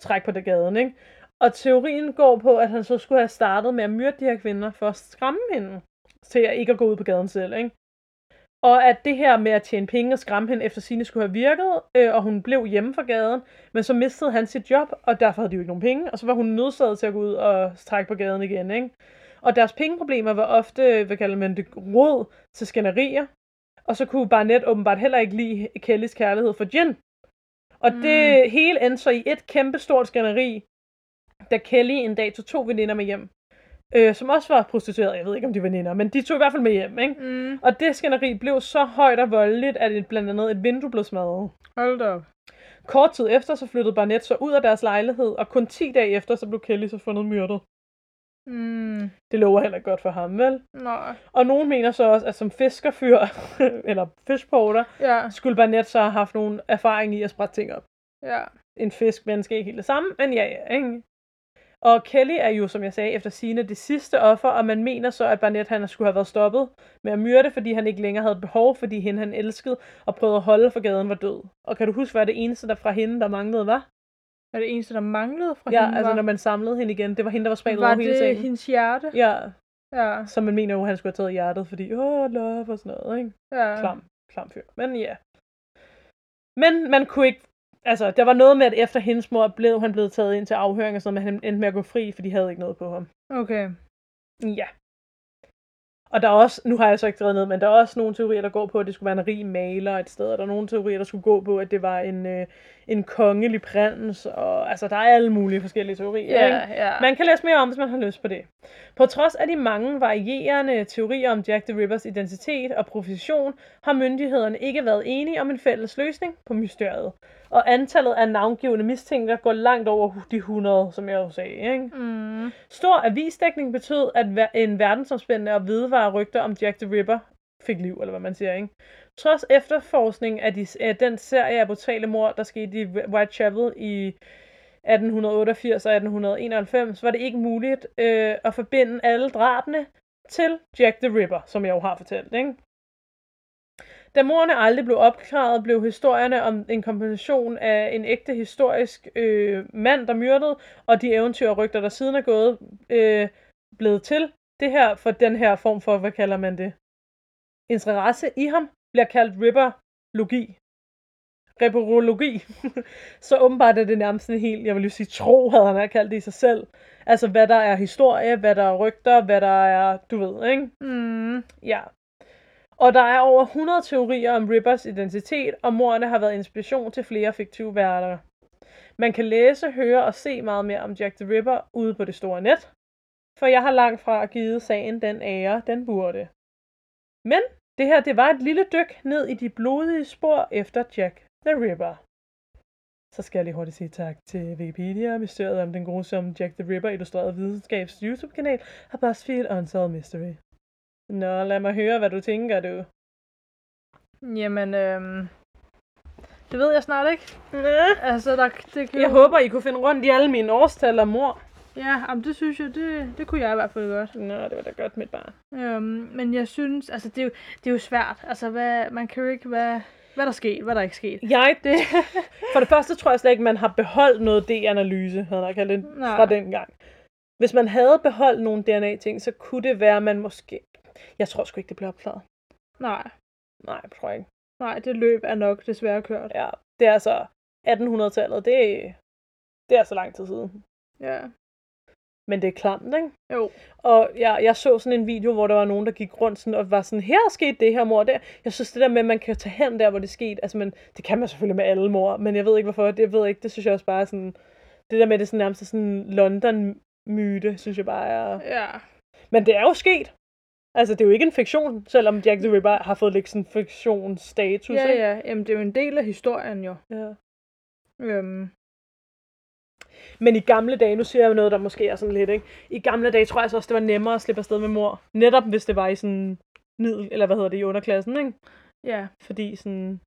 trække på det gaden, ikke? Og teorien går på, at han så skulle have startet med at myrde de her kvinder for at skræmme hende til at ikke at gå ud på gaden selv, ikke? Og at det her med at tjene penge og skræmme hende efter sine skulle have virket, øh, og hun blev hjemme fra gaden, men så mistede han sit job, og derfor havde de jo ikke nogen penge, og så var hun nødsaget til at gå ud og trække på gaden igen, ikke? Og deres pengeproblemer var ofte, hvad kalder man det, råd til skænderier, og så kunne Barnett åbenbart heller ikke lide Kellys kærlighed for Jen. Og det hele endte så i et kæmpe stort skænderi, da Kelly en dag tog to veninder med hjem, øh, som også var prostituerede. Jeg ved ikke, om de var veninder, men de tog i hvert fald med hjem, ikke? Mm, Og det skænderi blev så højt og voldeligt, at et, blandt andet et vindue blev smadret. hold da op. Kort tid efter, så flyttede Barnett så ud af deres lejlighed, og kun 10 dage efter, så blev Kelly så fundet myrdet. Mm, Det lover heller ikke godt for ham, vel? nej. Og nogen mener så også, at som fiskerfyr, eller fishporter, Ja, skulle Barnett så have haft nogen erfaring i at sprætte ting op. ja. En fisk, men skal ikke helt det samme, men ja, ja, ikke? Og Kelly er jo, som jeg sagde, efter sine det sidste offer, og man mener så, at Barnett han skulle have været stoppet med at myrde, fordi han ikke længere havde behov, fordi hende han elskede og prøvede at holde for gaden var død. Og kan du huske, hvad det eneste der fra hende, der manglede, var? Var det eneste, der manglede fra Ja, hende? altså var, når man samlede hende igen. Det var hende, der var spredt var over hele det sengen. hendes hjerte? Ja, Ja. så man mener jo, han skulle have taget hjertet, fordi, åh, love og sådan noget, ikke? ja. Klam, klam fyr. Men ja. Men man kunne ikke, altså, der var noget med, at efter hendes mor blev han blevet taget ind til afhøring og sådan men han endte med at gå fri, for de havde ikke noget på ham. Okay. Ja. Og der er også, nu har jeg så ikke skrevet ned, men der er også nogle teorier, der går på, at det skulle være en rig maler et sted, og der er nogle teorier, der skulle gå på, at det var en, øh, en kongelig prins, og altså, der er alle mulige forskellige teorier, ikke? ja. Man kan læse mere om, hvis man har lyst på det. På trods af de mange varierende teorier om Jack the Rippers identitet og profession, har myndighederne ikke været enige om en fælles løsning på mysteriet. Og antallet af navngivende mistænkte går langt over de 100, som jeg jo sagde. Ikke? Mm. Stor avisdækning betød, at en verdensomspændende og vedvare rygter om Jack the Ripper fik liv, eller hvad man siger, ikke? Trods efterforskning af, de, af den serie af brutale mord, der skete i Whitechapel i 1888 og 1891, var det ikke muligt øh, at forbinde alle drabene til Jack the Ripper, som jeg jo har fortalt, ikke? Da morerne aldrig blev opklaret, blev historierne om en kombination af en ægte historisk øh, mand, der myrdede, og de eventyr og rygter, der siden er gået, øh, blevet til. Det her for den her form for, hvad kalder man det? Interesse i ham bliver kaldt ripperlogi. Ripperologi. så åbenbart er det nærmest en helt, jeg vil lige sige, tro, havde han kaldt det i sig selv. Altså, hvad der er historie, hvad der er rygter, hvad der er, du ved, ikke? Mm. Ja. Og der er over 100 teorier om Rippers identitet, og morderne har været inspiration til flere fiktive værter. Man kan læse, høre og se meget mere om Jack the Ripper ude på det store net, for jeg har langt fra givet sagen den ære, den burde. Men det her, det var et lille dyk ned i de blodige spor efter Jack the Ripper. Så skal jeg lige hurtigt sige tak til Wikipedia. Mysteriet om den grusomme Jack the Ripper, illustreret videnskabs YouTube-kanal, og BuzzFeed Unsolved Mystery. Nå, lad mig høre, hvad du tænker, du. Jamen, øhm, det ved jeg snart ikke. Næh. Altså, der, det kan Jeg håber, I kunne finde rundt i alle mine årstal og mor. Ja, jamen, det synes jeg, det, det kunne jeg i hvert fald godt. Nå, det var da godt, mit barn. Øhm, men jeg synes, altså, det er, jo, det er jo svært. Altså, hvad, man kan jo ikke, hvad, hvad der er sket, hvad der ikke er sket. Jeg, det, for det første tror jeg slet ikke, man har beholdt noget D-analyse, havde jeg kaldt det, Nej. fra den gang. Hvis man havde beholdt nogle DNA-ting, så kunne det være, at man måske... Jeg tror sgu ikke, det blev opklaret. Nej, Nej, tror jeg ikke. nej, det løb er nok desværre kørt. Ja, det er altså 1800-tallet. Det, det er så lang tid siden. Ja. Men det er klamt, ikke? Jo. Og jeg, jeg så sådan en video, hvor der var nogen, der gik rundt sådan, og var sådan, her er sket det her mor der. Jeg synes det der med, at man kan tage hen der, hvor det skete, altså men, det kan man selvfølgelig med alle mor, men jeg ved ikke hvorfor, det ved jeg ikke, det synes jeg også bare er sådan, det der med det sådan nærmest er sådan London-myte, synes jeg bare er, Ja. men det er jo sket. Altså, det er jo ikke en fiktion, selvom Jack the Ripper har fået lidt sådan fiktionsstatus, Ja, ikke? ja. Jamen, det er jo en del af historien jo. ja. Øhm, Men i gamle dage, nu siger jeg jo noget, der måske er sådan lidt, ikke? I gamle dage tror jeg så også, det var nemmere at slippe afsted med mor. Netop hvis det var i sådan middel, eller hvad hedder det, i underklassen, ikke? ja. Fordi sådan,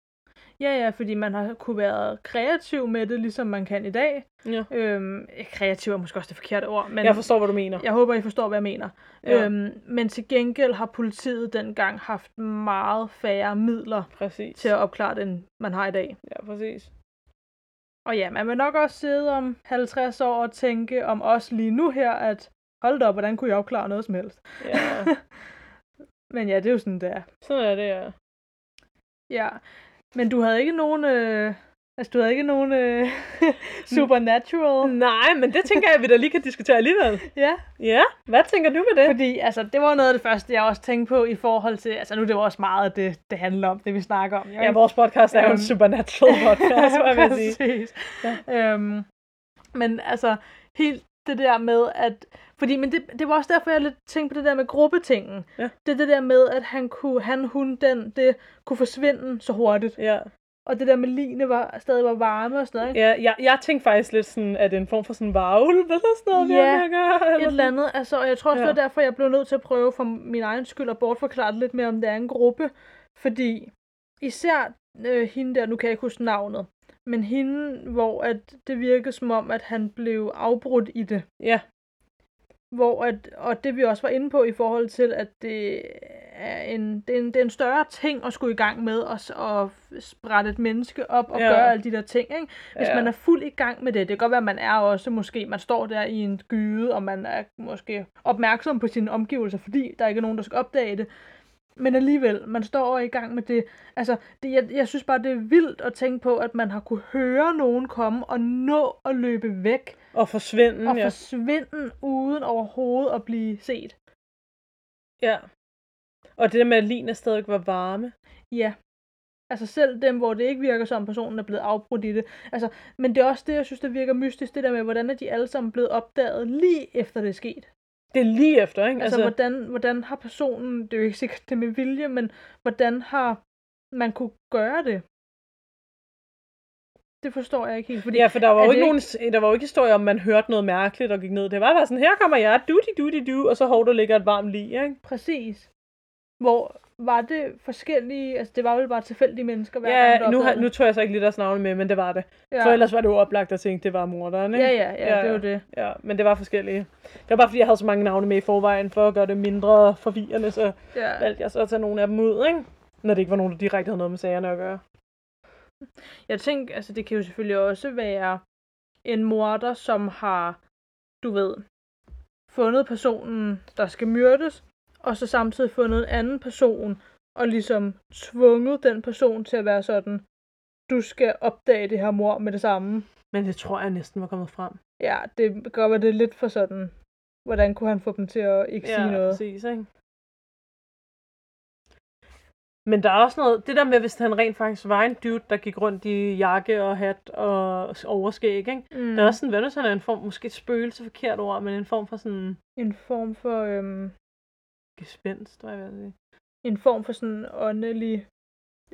Ja, ja, fordi man har kunne være kreativ med det, ligesom man kan i dag. ja. Øhm, kreativ er måske også det forkerte ord, men Jeg forstår, hvad du mener. jeg håber, I forstår, hvad jeg mener. Ja. Øhm, men til gengæld har politiet dengang haft meget færre midler Præcis. til at opklare det, end man har i dag. Ja, præcis. Og ja, man vil nok også sidde om 50 år og tænke om os lige nu her, at hold da op, hvordan kunne jeg opklare noget som helst? Ja, Men ja, det er jo sådan, det er. sådan er det, ja. Ja, men du havde ikke nogen, øh, altså du havde ikke nogen øh, supernatural. Nej, men det tænker jeg, vi da lige kan diskutere alligevel. Ja, Ja, hvad tænker du med det? fordi altså, det var noget af det første, jeg også tænkte på i forhold til, altså nu er det jo også meget det, det handler om, det vi snakker om. jo, Ja, vores podcast er jo en Øhm. supernatural podcast, hvad jeg vil sige. Præcis. Øhm, men altså, helt det der med, at... Fordi, men det, det var også derfor, jeg lidt tænkte på det der med gruppetingen. Ja. Det er det der med, at han, kunne, han, hun, den, det kunne forsvinde så hurtigt. Ja, Og det der med line var, stadig var varme og sådan noget. Ikke? ja jeg, jeg tænkte faktisk lidt sådan, at det er en form for sådan varulv, eller sådan noget, Ja, med at gøre, Et eller andet. Altså, og jeg tror også, Ja. det var derfor, jeg blev nødt til at prøve for min egen skyld at bortforklare det lidt mere, om det er en gruppe. Fordi især øh, hende der, nu kan jeg ikke huske navnet, Men hende, hvor at det virkede som om, at han blev afbrudt i det. Ja, Hvor at, og det vi også var inde på i forhold til, at det er en, det er en, det er en større ting at skulle i gang med at, at sprætte et menneske op og Ja. gøre alle de der ting. Ikke? Hvis Ja. man er fuld i gang med det, det kan godt være, at man er også måske, man står der i en gyde, og man er måske opmærksom på sine omgivelser, fordi der ikke er nogen, der skal opdage det. Men alligevel, man står og er i gang med det. Altså, det, jeg, jeg synes bare, det er vildt at tænke på, at man har kunne høre nogen komme og nå at løbe væk og forsvinde. og ja. forsvinde uden overhovedet at blive set. ja. Og det der med, at linene stadig var varme. Ja. Altså selv dem, hvor det ikke virker som, personen er blevet afbrudt i det. Altså, men det er også det, jeg synes, der virker mystisk, det der med, hvordan er de alle sammen blevet opdaget lige efter det er sket. Det er lige efter, ikke? Altså, altså hvordan, hvordan har personen, det er jo ikke sikkert det med vilje, men hvordan har man kunne gøre det? Det forstår jeg ikke helt. Fordi Ja, for der var jo ikke, nogen, der var jo ikke historie om, man hørte noget mærkeligt og gik ned. Det var bare sådan, her kommer jeg, duty duty du, og så hov, der ligger et varmt lig, ikke? Præcis. Hvor var det forskellige, altså det var vel bare tilfældige mennesker hver gang, Ja, der nu, har, nu tror jeg så ikke lige deres navne med, men det var det. ja. For ellers var det jo oplagt at tænke, det var morderen, ikke? Ja, ja, ja, det var det. Ja, men det var forskellige. Det var bare fordi, jeg havde så mange navne med i forvejen, for at gøre det mindre forvirrende, så Ja. valgte jeg så at tage nogle af dem ud, ikke? Når det ikke var nogen, der direkte havde noget med sagerne at gøre. Jeg tænker, altså det kan jo selvfølgelig også være en morder, som har, du ved, fundet personen, der skal myrdes, og så samtidig fundet en anden person, og ligesom tvunget den person til at være sådan, du skal opdage det her mor med det samme. Men det tror jeg næsten var kommet frem. Ja, det være, det lidt for sådan, hvordan kunne han få dem til at ikke sige noget? præcis, ikke? Men der er også noget, det der med, hvis han rent faktisk var en dude, der gik rundt i jakke og hat og overskæg, ikke? Mm. Der er også sådan, hvad nu sådan en form, måske et spøgelse forkert ord, men en form for sådan En form for, øhm, gespenst, hvad jeg vil sige. en form for sådan åndelig,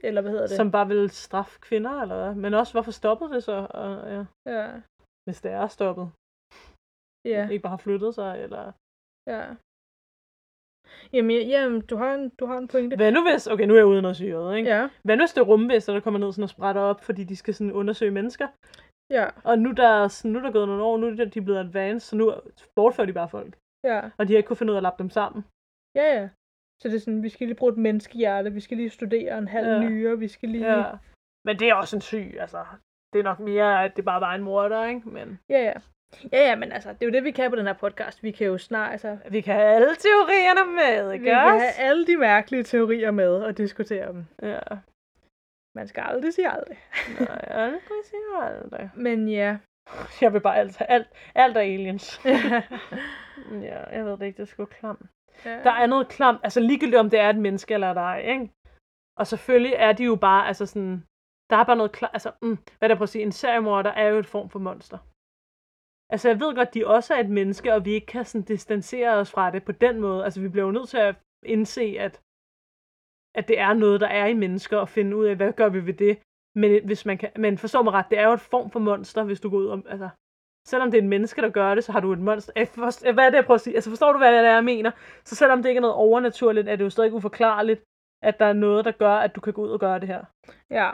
eller hvad hedder det? Som bare vil straffe kvinder, eller hvad? Men også, hvorfor stoppede det så? Og, ja, Ja, hvis det er stoppet. ja. Ikke bare har flyttet sig, eller... Ja. Jamen, ja, jamen du, har en, du har en pointe. Hvad nu hvis... Okay, nu er jeg ude i noget syret, ikke? Ja, Hvad nu hvis det er rumvæster, der kommer ned sådan og sprætter op, fordi de skal sådan undersøge mennesker? ja, Og nu der, er sådan, nu er der gået nogle år, nu er de blevet advanced, så nu bortfører de bare folk. ja, Og de har ikke kunnet finde ud af at lappe dem sammen. ja, ja. Så det er sådan, vi skal lige bruge et menneskehjerte, vi skal lige studere en halv Ja. nyre, vi skal lige... Ja. Men det er også en syg, altså. Det er nok mere, at det bare var en morder, ikke? Men ja, ja. Ja, ja, men altså, det er jo det, vi kan på den her podcast. Vi kan jo snart, altså, vi kan have alle teorierne med, vi ikke kan også? have alle de mærkelige teorier med og diskutere dem. Ja. Man skal aldrig sige aldrig. Nej, aldrig siger aldrig. Men ja. Jeg vil bare alt, alt, alt er aliens. ja, jeg ved det ikke, det er sgu klamt. ja. Der er noget klamt, altså ligegyldigt om det er et menneske eller ej, ikke? Og selvfølgelig er de jo bare, altså sådan, der er bare noget klart, altså, mm, hvad er det på at sige, en seriemorder er jo et form for monster. Altså jeg ved godt, de også er et menneske, og vi ikke kan sådan distancere os fra det på den måde. Altså vi bliver jo nødt til at indse, at, at det er noget, der er i mennesker, og finde ud af, hvad gør vi ved det. Men, hvis man kan, men forstår mig ret, det er jo et form for monster, hvis du går ud om, altså, selvom det er et menneske, der gør det, så har du et monster. Eh, forst- eh, Hvad er det, jeg prøver at sige? Altså forstår du, hvad det er, jeg mener? Så selvom det ikke er noget overnaturligt, er det jo stadig uforklarligt, at der er noget, der gør, at du kan gå ud og gøre det her. ja.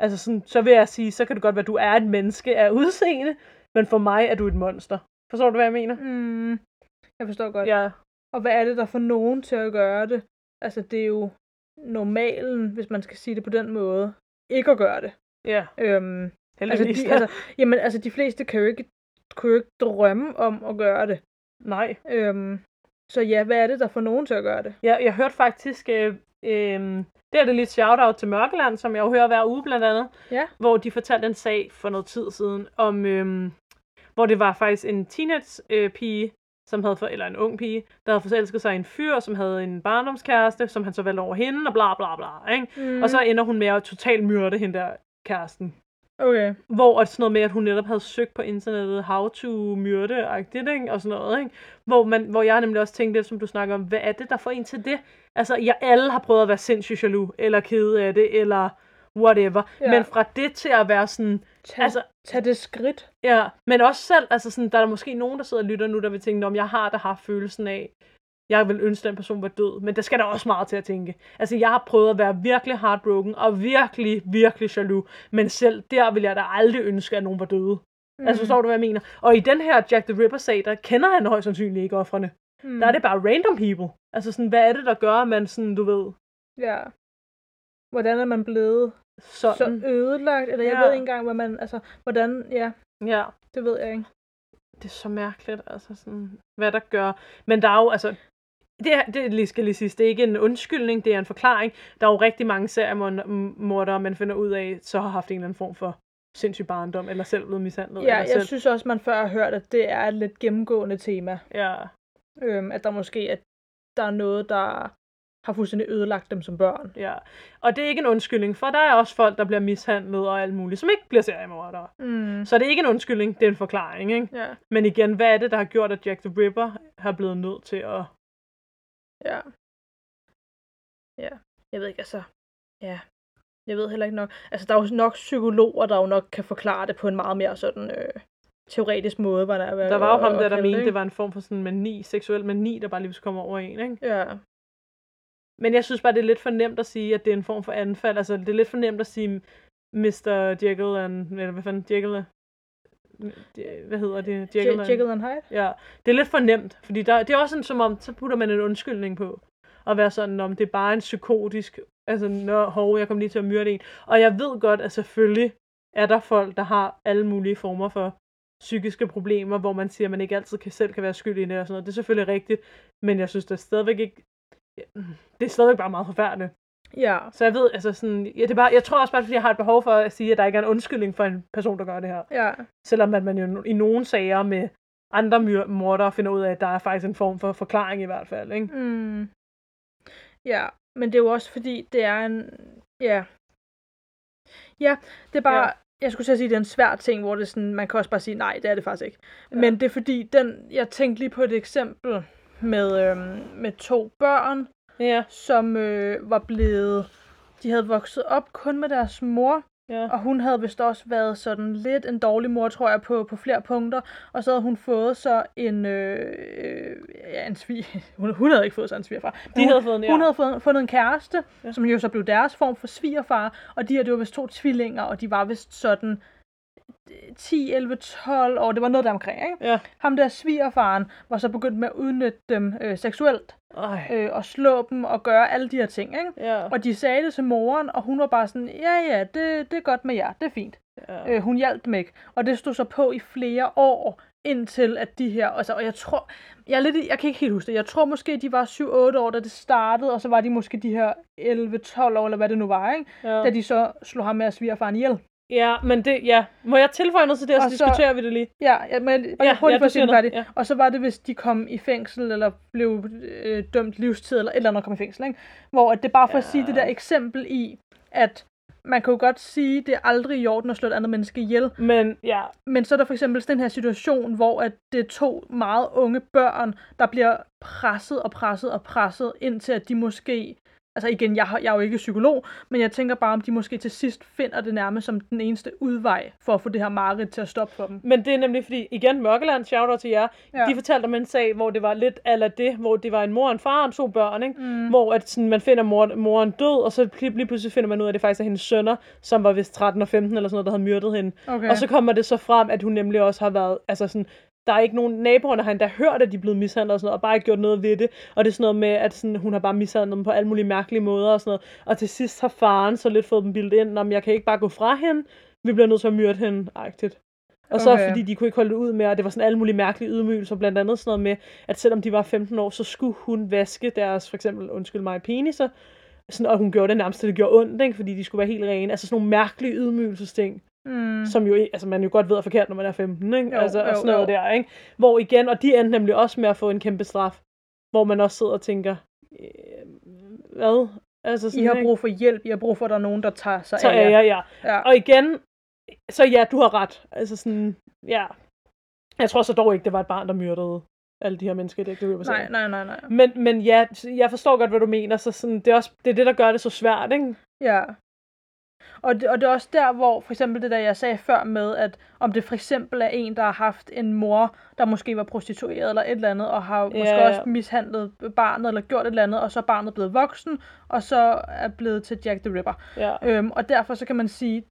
Altså sådan, så vil jeg sige, så kan det godt være, at du er et menneske af udseende, men for mig er du et monster. Forstår du, hvad jeg mener? Mm, jeg forstår godt. Ja, Og hvad er det, der får nogen til at gøre det? Altså, det er jo normalen, hvis man skal sige det på den måde, ikke at gøre det. ja, Øhm, altså, heldigvis. de, altså, jamen, altså, de fleste kan jo ikke, kan jo ikke drømme om at gøre det. Nej. Øhm, så ja, hvad er det, der får nogen til at gøre det? Jeg, jeg hørte faktisk, øh, øh, det er det lidt shout-out til Mørkeland, som jeg jo hører hver uge blandt andet, Ja. hvor de fortalte en sag for noget tid siden, om, øh, hvor det var faktisk en teenage-pige, som havde for, eller en ung pige, der havde forelsket sig i en fyr, som havde en barndomskæreste, som han så valgte over hende, og bla bla bla, ikke? Mm. Og så ender hun med at totalt myrde hende der kæresten. Okay. Hvor at sådan noget med, at hun netop havde søgt på internettet, how to myrde, ikke? og sådan noget, ikke? Hvor, man, hvor jeg nemlig også tænkte lidt, som du snakker om, hvad er det, der får en til det? Altså, jeg alle har prøvet at være sindssygt jaloux, eller kede af det, eller whatever. Ja. Men fra det til at være sådan, Tag, altså, tag det skridt. ja, men også selv, altså sådan, der er måske nogen, der sidder og lytter nu, der vil tænke, om jeg har da haft følelsen af, jeg vil ønske, at den person var død. Men det skal der også meget til at tænke. Altså, jeg har prøvet at være virkelig heartbroken og virkelig, virkelig jaloux. Men selv der vil jeg da aldrig ønske, at nogen var døde. Mm. Altså, forstår du, hvad jeg mener? Og i den her Jack the Ripper-sag, der kender han højst sandsynligt ikke offrene. Mm. Der er det bare random people. Altså sådan, hvad er det, der gør, at man sådan, du ved... Ja. Hvordan er man blevet sådan. så ødelagt? Eller jeg Ja. ved ikke engang, hvad man... Altså, hvordan... Ja, Ja, det ved jeg ikke. det er så mærkeligt, altså sådan, hvad der gør. Men der er jo, altså, det, er, det lige skal lige sige, det er ikke en undskyldning, det er en forklaring. Der er jo rigtig mange seriemordere, man finder ud af, så har haft en eller anden form for sindssyg barndom, eller selv blevet mishandlet. Ja, jeg selv. synes også, man før har hørt, at det er et lidt gennemgående tema. Ja, Øhm, at der måske at der er noget, der har fuldstændig ødelagt dem som børn. ja. Og det er ikke en undskyldning, for der er også folk, der bliver mishandlet og alt muligt, som ikke bliver seriemordere. Mm. Så det er ikke en undskyldning, det er en forklaring, ikke? Ja, Men igen, hvad er det, der har gjort, at Jack the Ripper har blevet nødt til at... ja. Ja, jeg ved ikke, altså... Ja, jeg ved heller ikke nok. Altså, der er jo nok psykologer, der jo nok kan forklare det på en meget mere sådan øh, teoretisk måde, hvad der er. Der var jo ham der, der mente, det var en form for sådan mani, seksuel mani, der bare lige kom over en, ikke? Ja, Men jeg synes bare, det er lidt for nemt at sige, at det er en form for anfald. Altså, det er lidt for nemt at sige Mr. Jekyll and... Eller hvad fanden? Jekyll Hvad hedder det? Jekyll, and- Jekyll and Hyde. Ja, det er lidt for nemt, fordi der, det er også sådan, som om, så putter man en undskyldning på. Og være sådan, om det er bare en psykotisk, altså, nå, hov, jeg kom lige til at myrde en. Og jeg ved godt, at selvfølgelig er der folk, der har alle mulige former for psykiske problemer, hvor man siger, at man ikke altid kan, selv kan være skyldig i det og sådan noget. Det er selvfølgelig rigtigt, men jeg synes, er stadigvæk ikke, det er stadigvæk bare meget forfærdeligt. Ja, Så jeg ved, altså sådan, ja, det er bare, jeg tror også bare, fordi jeg har et behov for at sige, at der ikke er en undskyldning for en person, der gør det her. ja, Selvom at man jo i nogle sager med andre mordere finder ud af, at der er faktisk en form for forklaring i hvert fald, ikke? mm. ja. Men det er jo også fordi, det er en... Ja. Ja, det er bare... Ja. Jeg skulle til at sige, det er en svær ting, hvor det er sådan, man kan også bare sige, nej, det er det faktisk ikke. Ja. Men det er fordi, den, jeg tænkte lige på et eksempel med, øhm, med to børn, Ja, som øh, var blevet... De havde vokset op kun med deres mor, ja. og hun havde vist også været sådan lidt en dårlig mor, tror jeg, på, på flere punkter. Og så havde hun fået så en, øh, øh, ja, en svig... Hun, hun havde ikke fået sig en svigerfar. De hun, havde fået en, ja. hun havde fået, fundet en kæreste, ja. som jo så blev deres form for svigerfar. Og de her, det var vist to tvillinger, og de var vist sådan 10, 11, 12 år. Det var noget der omkring, ikke? Ja. Ham der svigerfaren var så begyndt med at udnytte dem øh, seksuelt. Ej. Øh, og slå dem og gøre alle de her ting, ikke? Ja. Og de sagde det til moren, og hun var bare sådan, ja ja, det, det er godt med jer, det er fint. ja. Øh, hun hjalp dem ikke. Og det stod så på i flere år, indtil at de her, altså, og jeg tror, jeg, er lidt, jeg kan ikke helt huske det, jeg tror måske, de var 7-8 år, da det startede, og så var de måske de her 11-12 år, eller hvad det nu var, ikke? ja. Da de så slog ham med at svigerfaren ihjel. Ja, men det, ja. Må jeg tilføje noget til det, og så så- diskuterer vi det lige? Ja, ja men jeg, Ja, hurtigt ja, for at ja. Og så var det, hvis de kom i fængsel, eller blev øh, dømt livstid, eller et eller andet kom i fængsel, ikke? Hvor at det bare for at sige Ja. det der eksempel i, at man kan jo godt sige, det er aldrig i orden at slå et andet menneske ihjel, Men ja, Men så er der for eksempel den her situation, hvor at det er to meget unge børn, der bliver presset og presset og presset, indtil at de måske... Altså igen, jeg, jeg er jo ikke psykolog, men jeg tænker bare, om de måske til sidst finder det nærmest som den eneste udvej, for at få det her mareridt til at stoppe for dem. men det er nemlig fordi, igen, Mørkeland, shout til jer. Ja. de fortalte om en sag, hvor det var lidt ala det, hvor det var en mor og en far og to børn, ikke? Mm. Hvor at sådan, man finder mor, moren død, og så lige lige pludselig finder man ud af, at det faktisk er hendes sønner, som var vist 13 og 15 eller sådan noget, der havde myrdet hende. Okay. Og så kommer det så frem, at hun nemlig også har været, altså sådan, der er ikke nogen naboerne har endda hørt, at de er blevet mishandlet og sådan noget, og bare ikke gjort noget ved det. Og det er sådan noget med, at sådan, hun har bare mishandlet dem på alle mulige mærkelige måder og sådan noget. Og til sidst har faren så lidt fået dem bildet ind, om jeg kan ikke bare gå fra hende, vi bliver nødt til at myrde hende, agtigt. Og så Okay. fordi de kunne ikke holde det ud med, og det var sådan alle mulige mærkelige ydmygelser, blandt andet sådan noget med, at selvom de var 15 år, så skulle hun vaske deres, for eksempel, undskyld mig, peniser, sådan, og hun gjorde det nærmest, til det gjorde ondt, ikke? fordi de skulle være helt rene. Altså sådan nogle mærkelige ydmygelsesting mm. som jo altså man jo godt ved er forkert, når man er 15, ikke? Jo, altså, og jo, sådan noget jo. der, ikke? Hvor igen, og de endte nemlig også med at få en kæmpe straf, hvor man også sidder og tænker, øh, hvad? Altså sådan, I har ikke? brug for hjælp, I har brug for, at der er nogen, der tager sig Så af er jer. jeg, ja. Ja. Og igen, så ja, du har ret. Altså sådan, ja. Jeg tror så dog ikke, det var et barn, der myrdede alle de her mennesker i det, det Nej, nej, nej, nej. Men, men ja, jeg forstår godt, hvad du mener, så sådan, det, er også, det er det, der gør det så svært, ikke? Ja. Og det, og det er også der, hvor for eksempel det der, jeg sagde før med, at om det for eksempel er en, der har haft en mor, der måske var prostitueret eller et eller andet, og har måske ja. også mishandlet barnet eller gjort et eller andet, og så er barnet blevet voksen, og så er blevet til Jack the Ripper. Ja. Øhm, og derfor så kan man sige,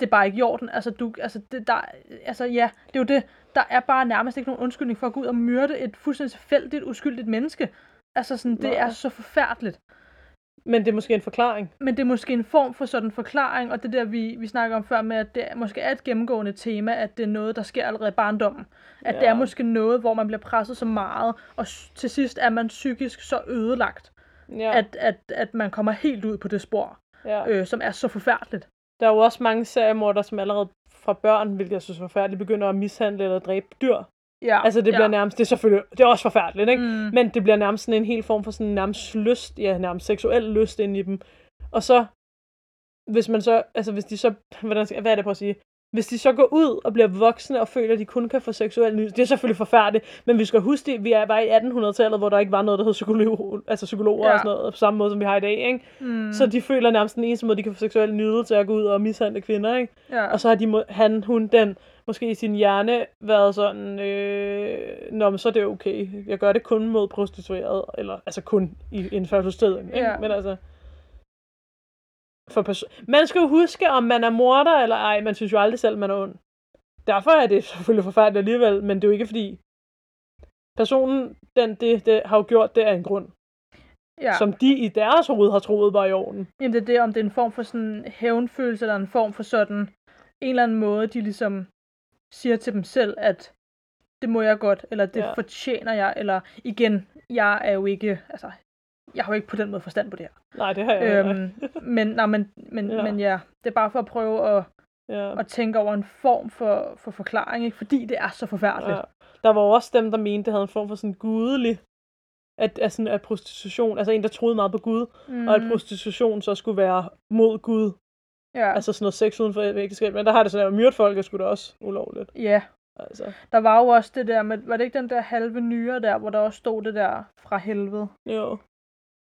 det er bare ikke i orden. Altså, du, altså, det, der, altså ja, det er jo det. Der er bare nærmest ikke nogen undskyldning for at gå ud og myrde et fuldstændig tilfældigt, uskyldigt menneske. Altså sådan, det Nej. er så forfærdeligt. Men det er måske en forklaring. Men det er måske en form for sådan forklaring, og det der, vi, vi snakker om før med, at det måske er et gennemgående tema, at det er noget, der sker allerede i barndommen. At ja. det er måske noget, hvor man bliver presset så meget, og til sidst er man psykisk så ødelagt, Ja. at, at, at man kommer helt ud på det spor, ja. øh, som er så forfærdeligt. Der er jo også mange seriemordere, som allerede fra børn, hvilket jeg synes er forfærdeligt, begynder at mishandle eller dræbe dyr. Ja, Altså det bliver ja. nærmest, det er selvfølgelig, det er også forfærdeligt, ikke? Mm. Men det bliver nærmest sådan en hel form for sådan nærmest lyst, ja nærmest seksuel lyst ind i dem. Og så, hvis man så, altså hvis de så, hvordan skal, hvad er det på at sige? Hvis de så går ud og bliver voksne og føler, at de kun kan få seksuel nydelse, det er selvfølgelig forfærdeligt, men vi skal huske, at vi er bare i 1800-tallet, hvor der ikke var noget, der hed psykolog, altså psykologer ja. Og sådan noget, på samme måde, som vi har i dag, ikke? Mm. Så de føler nærmest den eneste måde, de kan få seksuel nydelse at gå ud og mishandle kvinder, ikke? ja. Og så har de, han, hun, den, måske i sin hjerne været sådan, øh, Nå, men så er det okay. Jeg gør det kun mod prostitueret, eller altså kun i indførselstiden, ikke? Ja. Men altså, for perso- man skal jo huske, om man er morder eller ej. Man synes jo aldrig selv, man er ond. Derfor er det selvfølgelig forfærdeligt alligevel, men det er jo ikke fordi, personen, den, det, det har jo gjort det af en grund, ja. som de i deres hoved har troet var i orden. Jamen det er det, om det er en form for sådan hævnfølelse, eller en form for sådan en eller anden måde, de ligesom siger til dem selv, at det må jeg godt, eller det Ja. fortjener jeg, eller igen, jeg er jo ikke, altså, jeg har jo ikke på den måde forstand på det her. Nej, det har jeg øhm, men, nej, men, men, Ja. men ja, det er bare for at prøve at, ja. at tænke over en form for, for forklaring, ikke? fordi det er så forfærdeligt. Ja. Der var også dem, der mente, det havde en form for sådan gudelig, at, at, sådan, at prostitution, altså en, der troede meget på Gud, mm. og at prostitution så skulle være mod Gud. Ja. Altså sådan noget sex uden for ægteskab. Men der har det sådan, at myrde folk er sgu da også ulovligt. ja, Altså, der var jo også det der med, var det ikke den der halve nyere der, hvor der også stod det der fra helvede? jo.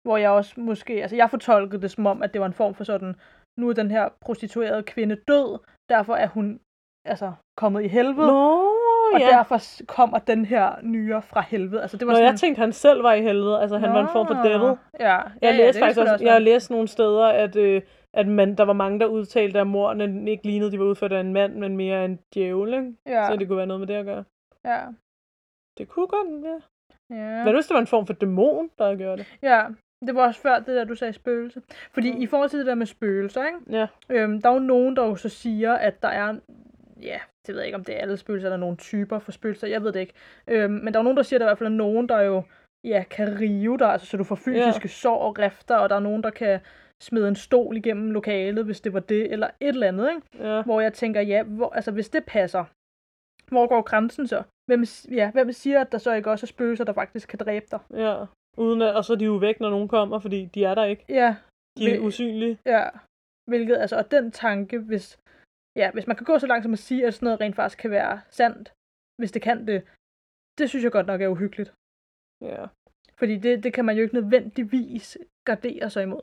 hvor jeg også måske, altså jeg fortolkede det som om, at det var en form for sådan, nu er den her prostituerede kvinde død, derfor er hun altså kommet i helvede, Nå, og ja. derfor kommer den her nyere fra helvede. Altså det var Nå, sådan, jeg tænkte, han selv var i helvede. Altså, han var en form for devil. Ja, ja, Jeg ja, læste faktisk også, det jeg har være. læst nogle steder, at, øh, at man, der var mange, der udtalte, at mordene ikke lignede, de var udført af en mand, men mere af en djævel, ikke? Ja, Så det kunne være noget med det at gøre. ja, Det kunne godt være. ja. Hvad hvis det var en form for dæmon, der havde gjort det? ja, det var også før det der, du sagde spøgelse. Fordi Mm. i forhold til det der med spøgelser, ikke? Ja. Øhm, der er jo nogen, der jo så siger, at der er, ja, det ved jeg ikke, om det er alle spøgelser, eller nogle typer for spøgelser, jeg ved det ikke. Øhm, men der er nogen, der siger, at der i hvert fald er nogen, der jo, ja, kan rive dig, altså så du får fysiske ja. sår og rifter, og der er nogen, der kan smide en stol igennem lokalet, hvis det var det, eller et eller andet, ikke? Ja. Hvor jeg tænker, ja, hvor, altså hvis det passer, hvor går grænsen så? Hvem, ja, hvem siger, at der så ikke også er spøgelser, der faktisk kan dræbe dig? Ja. Uden at, og så er de jo væk, når nogen kommer, fordi de er der ikke. Ja, De er usynlige. Ja, hvilket altså, og den tanke, hvis, ja, hvis man kan gå så langt som at sige, at sådan noget rent faktisk kan være sandt, hvis det kan det, det synes jeg godt nok er uhyggeligt. Ja. Fordi det, det kan man jo ikke nødvendigvis gardere sig imod.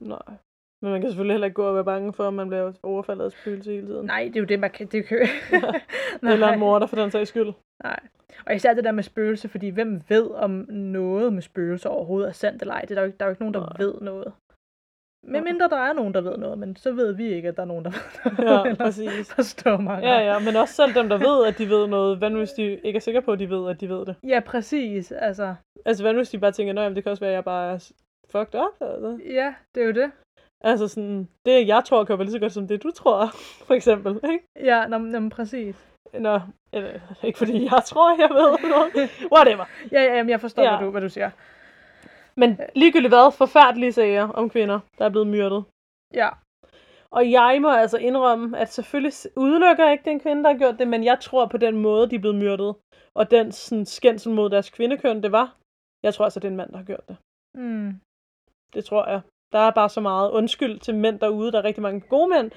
Nej. Men man kan selvfølgelig heller ikke gå og være bange for, at man bliver overfaldet af spøgelse hele tiden. Nej, det er jo det, man kan... Det kan. Nej. Eller en morder for den sags skyld. Nej. Og især det der med spøgelse, fordi hvem ved, om noget med spøgelser overhovedet er sandt eller ej? Det er der, jo ikke, der er jo ikke nogen, der Nej. ved noget. Med Nej. mindre der er nogen, der ved noget, men så ved vi ikke, at der er nogen, der ved noget. Ja, eller præcis. Forstår mig. Ja, ja, men også selv dem, der ved, at de ved noget. Hvad nu, hvis de ikke er sikre på, at de ved, at de ved det? Ja, præcis. Altså, Altså, hvad nu, hvis de bare tænker, at det kan også være, at jeg bare er fucked up? Altså, ja, det er jo det. altså sådan, det jeg tror, kan være lige så godt som det, du tror, for eksempel, ikke? Ja, nå, nå, præcis. Nå, eller, ikke fordi jeg tror, jeg ved noget. Whatever. Ja, ja, jamen, jeg forstår, Ja. hvad, du, hvad du siger. Men ligegyldigt hvad, forfærdelige sager om kvinder, der er blevet myrdet. Ja, Og jeg må altså indrømme, at selvfølgelig udelukker jeg ikke, det er en kvinde, der har gjort det, men jeg tror på den måde, de er blevet myrdet. Og den sådan, skændsel mod deres kvindekøn, det var. Jeg tror altså, det er en mand, der har gjort det. mm. Det tror jeg. Der er bare så meget undskyld til mænd derude. Der er rigtig mange gode mænd.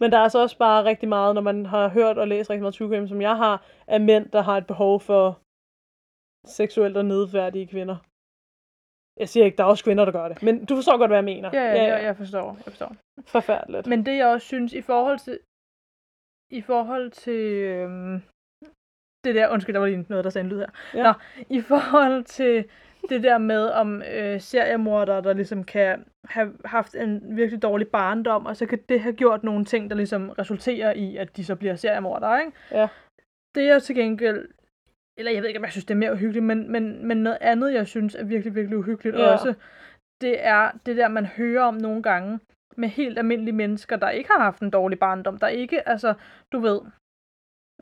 Men der er altså også bare rigtig meget, når man har hørt og læst rigtig meget true crime, som jeg har, af mænd, der har et behov for seksuelt og nedværdige kvinder. Jeg siger ikke, der er også kvinder, der gør det. Men du forstår godt, hvad jeg mener. Ja, ja, ja, jeg forstår. Jeg forstår. Forfærdeligt. Men det jeg også synes i forhold til i forhold til øhm, det der, undskyld, der var lige noget, der sagde en lyd her. Ja. Nå, i forhold til det der med, om øh, seriemordere, der ligesom kan have haft en virkelig dårlig barndom, og så kan det have gjort nogle ting, der ligesom resulterer i, at de så bliver seriemordere, ikke? Ja. Det er til gengæld, eller jeg ved ikke, om jeg synes, det er mere uhyggeligt, men, men, men noget andet, jeg synes er virkelig, virkelig uhyggeligt Ja. også, det er det der, man hører om nogle gange, med helt almindelige mennesker, der ikke har haft en dårlig barndom, der ikke, altså, du ved,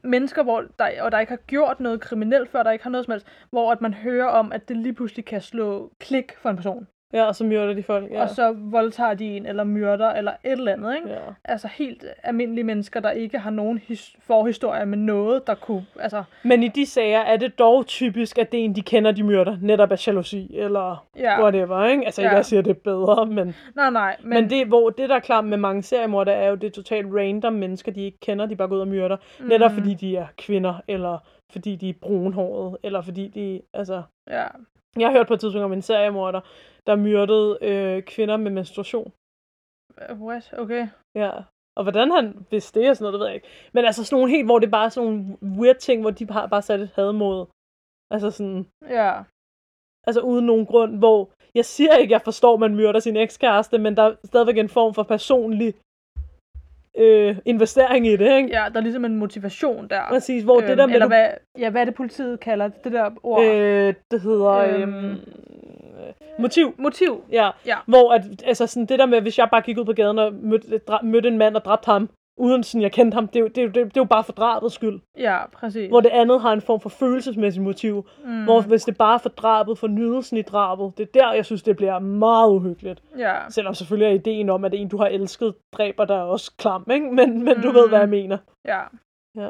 mennesker, hvor der, og der ikke har gjort noget kriminelt før, der ikke har noget som helst, hvor at man hører om, at det lige pludselig kan slå klik for en person, Ja, og så myrder de folk. Ja. og så voldtager de en, eller myrder, eller et eller andet, ikke? ja. Altså helt almindelige mennesker, der ikke har nogen his- forhistorie med noget, der kunne, altså, Men i de sager er det dog typisk, at det er en, de kender, de myrder. Netop af jalousi, eller ja, whatever, ikke? Altså ikke, Ja. jeg siger, det er bedre, men... nej, nej, men, Men, det, hvor det, der er klart med mange seriemordere, er jo det totalt random mennesker, de ikke kender, de bare går ud og myrder. Mm. Netop fordi de er kvinder, eller fordi de er brunhårede, eller fordi de... Altså, ja, jeg har hørt på et tidspunkt om en seriemorder, der myrdede øh, kvinder med menstruation. what, okay, Ja. Og hvordan han vidste det og sådan noget, det ved jeg ikke. Men altså sådan nogle helt, hvor det er bare sådan nogle weird ting, hvor de har bare sat et had mod. Altså sådan, ja, altså uden nogen grund, hvor jeg siger ikke, jeg forstår, at man myrder sin ekskæreste, men der er stadigvæk en form for personlig øh, investering i det, ikke? ja, der er ligesom en motivation der. Præcis, hvor det der med, eller du, hvad, ja, hvad er det politiet kalder det, der ord? øh, det hedder Øhm. øhm, motiv. Motiv. Ja. Ja. Hvor at, altså sådan det der med, hvis jeg bare gik ud på gaden og mødte, dra- mødte en mand og dræbte ham, uden sådan jeg kendte ham, det er, jo, det, er jo, det, det er jo bare for drabets skyld. Ja, præcis. Hvor det andet har en form for følelsesmæssig motiv. mm. Hvor hvis det bare er for drabet, for nydelsen i drabet, det er der, jeg synes, det bliver meget uhyggeligt. Ja, Selvom selvfølgelig er ideen om, at en, du har elsket, dræber dig også klam, ikke? Men, men du Mm. ved, hvad jeg mener. ja. Ja.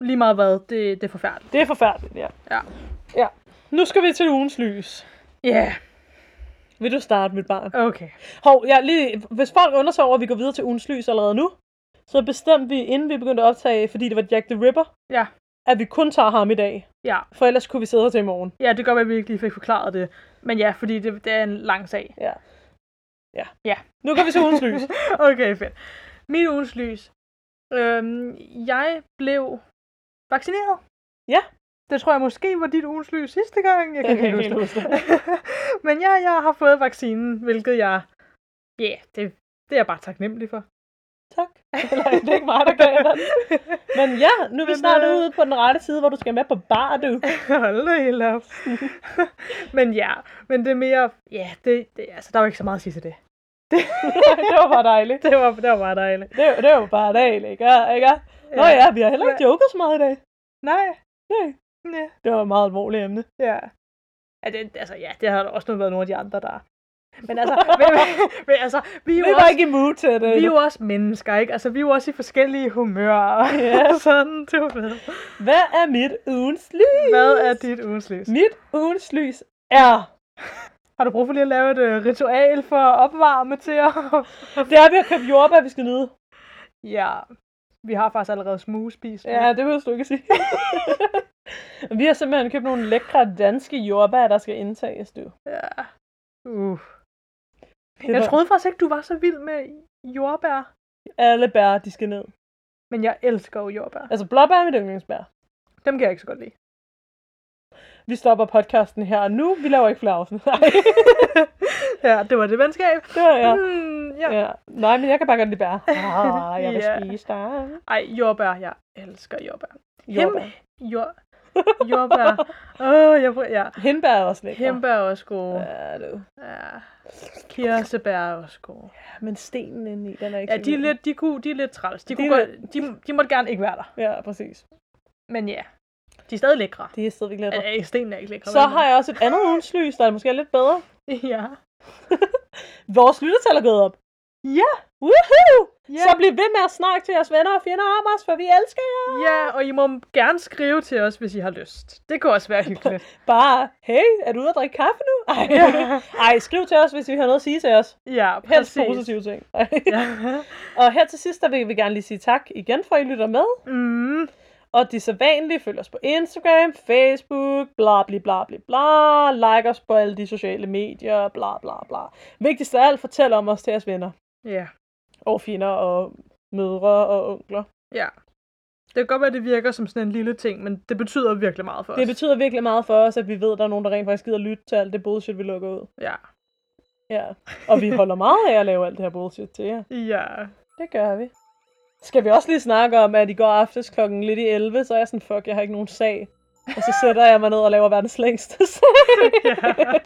Lige meget hvad, det, det er forfærdeligt. Det er forfærdeligt, ja. Ja. ja. Nu skal vi til ugens lys. Ja, yeah. Vil du starte, mit barn? okay. Hov, ja, lige, hvis folk undrer sig over, at vi går videre til ugens lys allerede nu, så bestemte vi, inden vi begyndte at optage, fordi det var Jack the Ripper, Ja, at vi kun tager ham i dag. ja. For ellers kunne vi sidde her til i morgen. Ja, det kan godt være, at vi ikke lige fik forklaret det. Men ja, fordi det, det er en lang sag. Ja. Ja. Ja. Nu går vi til ugens lys. okay, fedt. Min ugens lys. Øhm, jeg blev vaccineret. Ja. Det tror jeg måske var dit ugens lys sidste gang. Jeg kan ikke kan helt huske det. Men ja, jeg har fået vaccinen, hvilket jeg... Ja, yeah, det, det er jeg bare taknemmelig for. Tak. Eller, det er ikke mig, der gav den. Men ja, nu er vi snart øh, ude på den rette side, hvor du skal med på bar, du. Hold da helt op. men ja, men det er mere... Ja, det, det, altså, der var ikke så meget at sige til det. det var bare dejligt. Det var, det var bare dejligt. Det, var- det var bare dejligt, ikke? ikke? Nå ja, vi har heller ikke joket så meget i dag. Nej. Nej. Ja. Det var et meget alvorligt emne. Ja. ja det, altså, ja, det har også været nogle af de andre, der... Men altså, men, men, altså vi er Vi jo var også, ikke i mood til det. vi er jo også mennesker, ikke? Altså, vi er jo også i forskellige humører. Ja. Sådan, du ved. Hvad er mit ugens lys? Hvad er dit ugens lys? Mit ugens lys er... Har du brug for lige at lave et uh, ritual for at opvarme til at... Det er, at vi har købt jordbær, vi skal nyde. ja, vi har faktisk allerede smugespist. nu. Ja, det vil du ikke sige. vi har simpelthen købt nogle lækre danske jordbær, der skal indtages, du. ja. Uh. Jeg troede faktisk ikke, du var så vild med jordbær. Alle bær, de skal ned. Men jeg elsker jo jordbær. Altså, blåbær er mit yndlingsbær. Dem kan jeg ikke så godt lide. Vi stopper podcasten her nu. Vi laver ikke flere afsnit. Nej, ja, det var det venskab. det var jeg. Mm, ja. Ja. Nej, men jeg kan bare godt lide bær. Ah, jeg vil Ja. spise dig. Ej, jordbær. Jeg elsker jordbær. Jordbær. Him- jord, jordbær. Åh, oh, jeg prøver, ja. Hindbær er også lækker. Hembær er også gode. Ja, du. Ja. Kirsebær er også gode. Men stenen inde i, den er ikke Ja, de er lidt, de, kunne, de er lidt træls. De, De kunne er godt, de, de måtte gerne ikke være der. Ja, præcis. Men ja, de er stadig lækre. Det er stadigvæk lækkert. Ja, stenen er ikke lækre. Så har jeg også et andet ugens lys, der er måske lidt bedre. Ja. Vores lyttertal er gået op. Ja. Woohoo! Ja. Så bliv ved med at snakke til jeres venner og fjender om os, for vi elsker jer. Ja, og I må gerne skrive til os, hvis I har lyst. Det kunne også være hyggeligt. Bare, hey, er du ude at drikke kaffe nu? Ej, Ja. Ej skriv til os, hvis I har noget at sige til os. ja, Helst præcis. positive ting. Ja. og her til sidst, der vil vi gerne lige sige tak igen for, at I lytter med. Mm. Og de så vanlige følger os på Instagram, Facebook, bla bla bla bla bla. Like os på alle de sociale medier, bla bla bla. Vigtigst af alt, fortæl om os til jeres venner. Ja. Og fjender og mødre og onkler. Ja. Det kan godt være, at det virker som sådan en lille ting, men det betyder virkelig meget for os. Det betyder virkelig meget for os, at vi ved, at der er nogen, der rent faktisk gider lytte til alt det bullshit, vi lukker ud. Ja. Ja. Og vi holder meget af at lave alt det her bullshit til jer. Ja. Det gør vi. Skal vi også lige snakke om, at i går aftes klokken lidt i 11, så er jeg sådan, fuck, jeg har ikke nogen sag. Og så sætter jeg mig ned og laver verdens længste sag.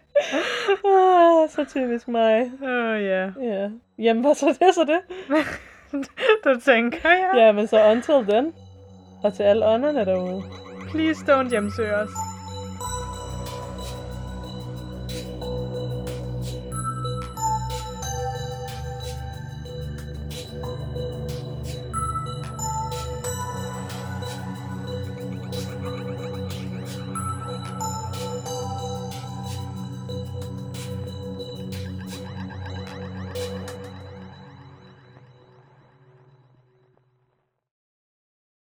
ah, så typisk mig. Åh, oh, ja. Ja. Jamen, hvad så det, så det? det tænker jeg. Ja, men så until then. Og til alle ånderne derude. Please don't hjemsøge os.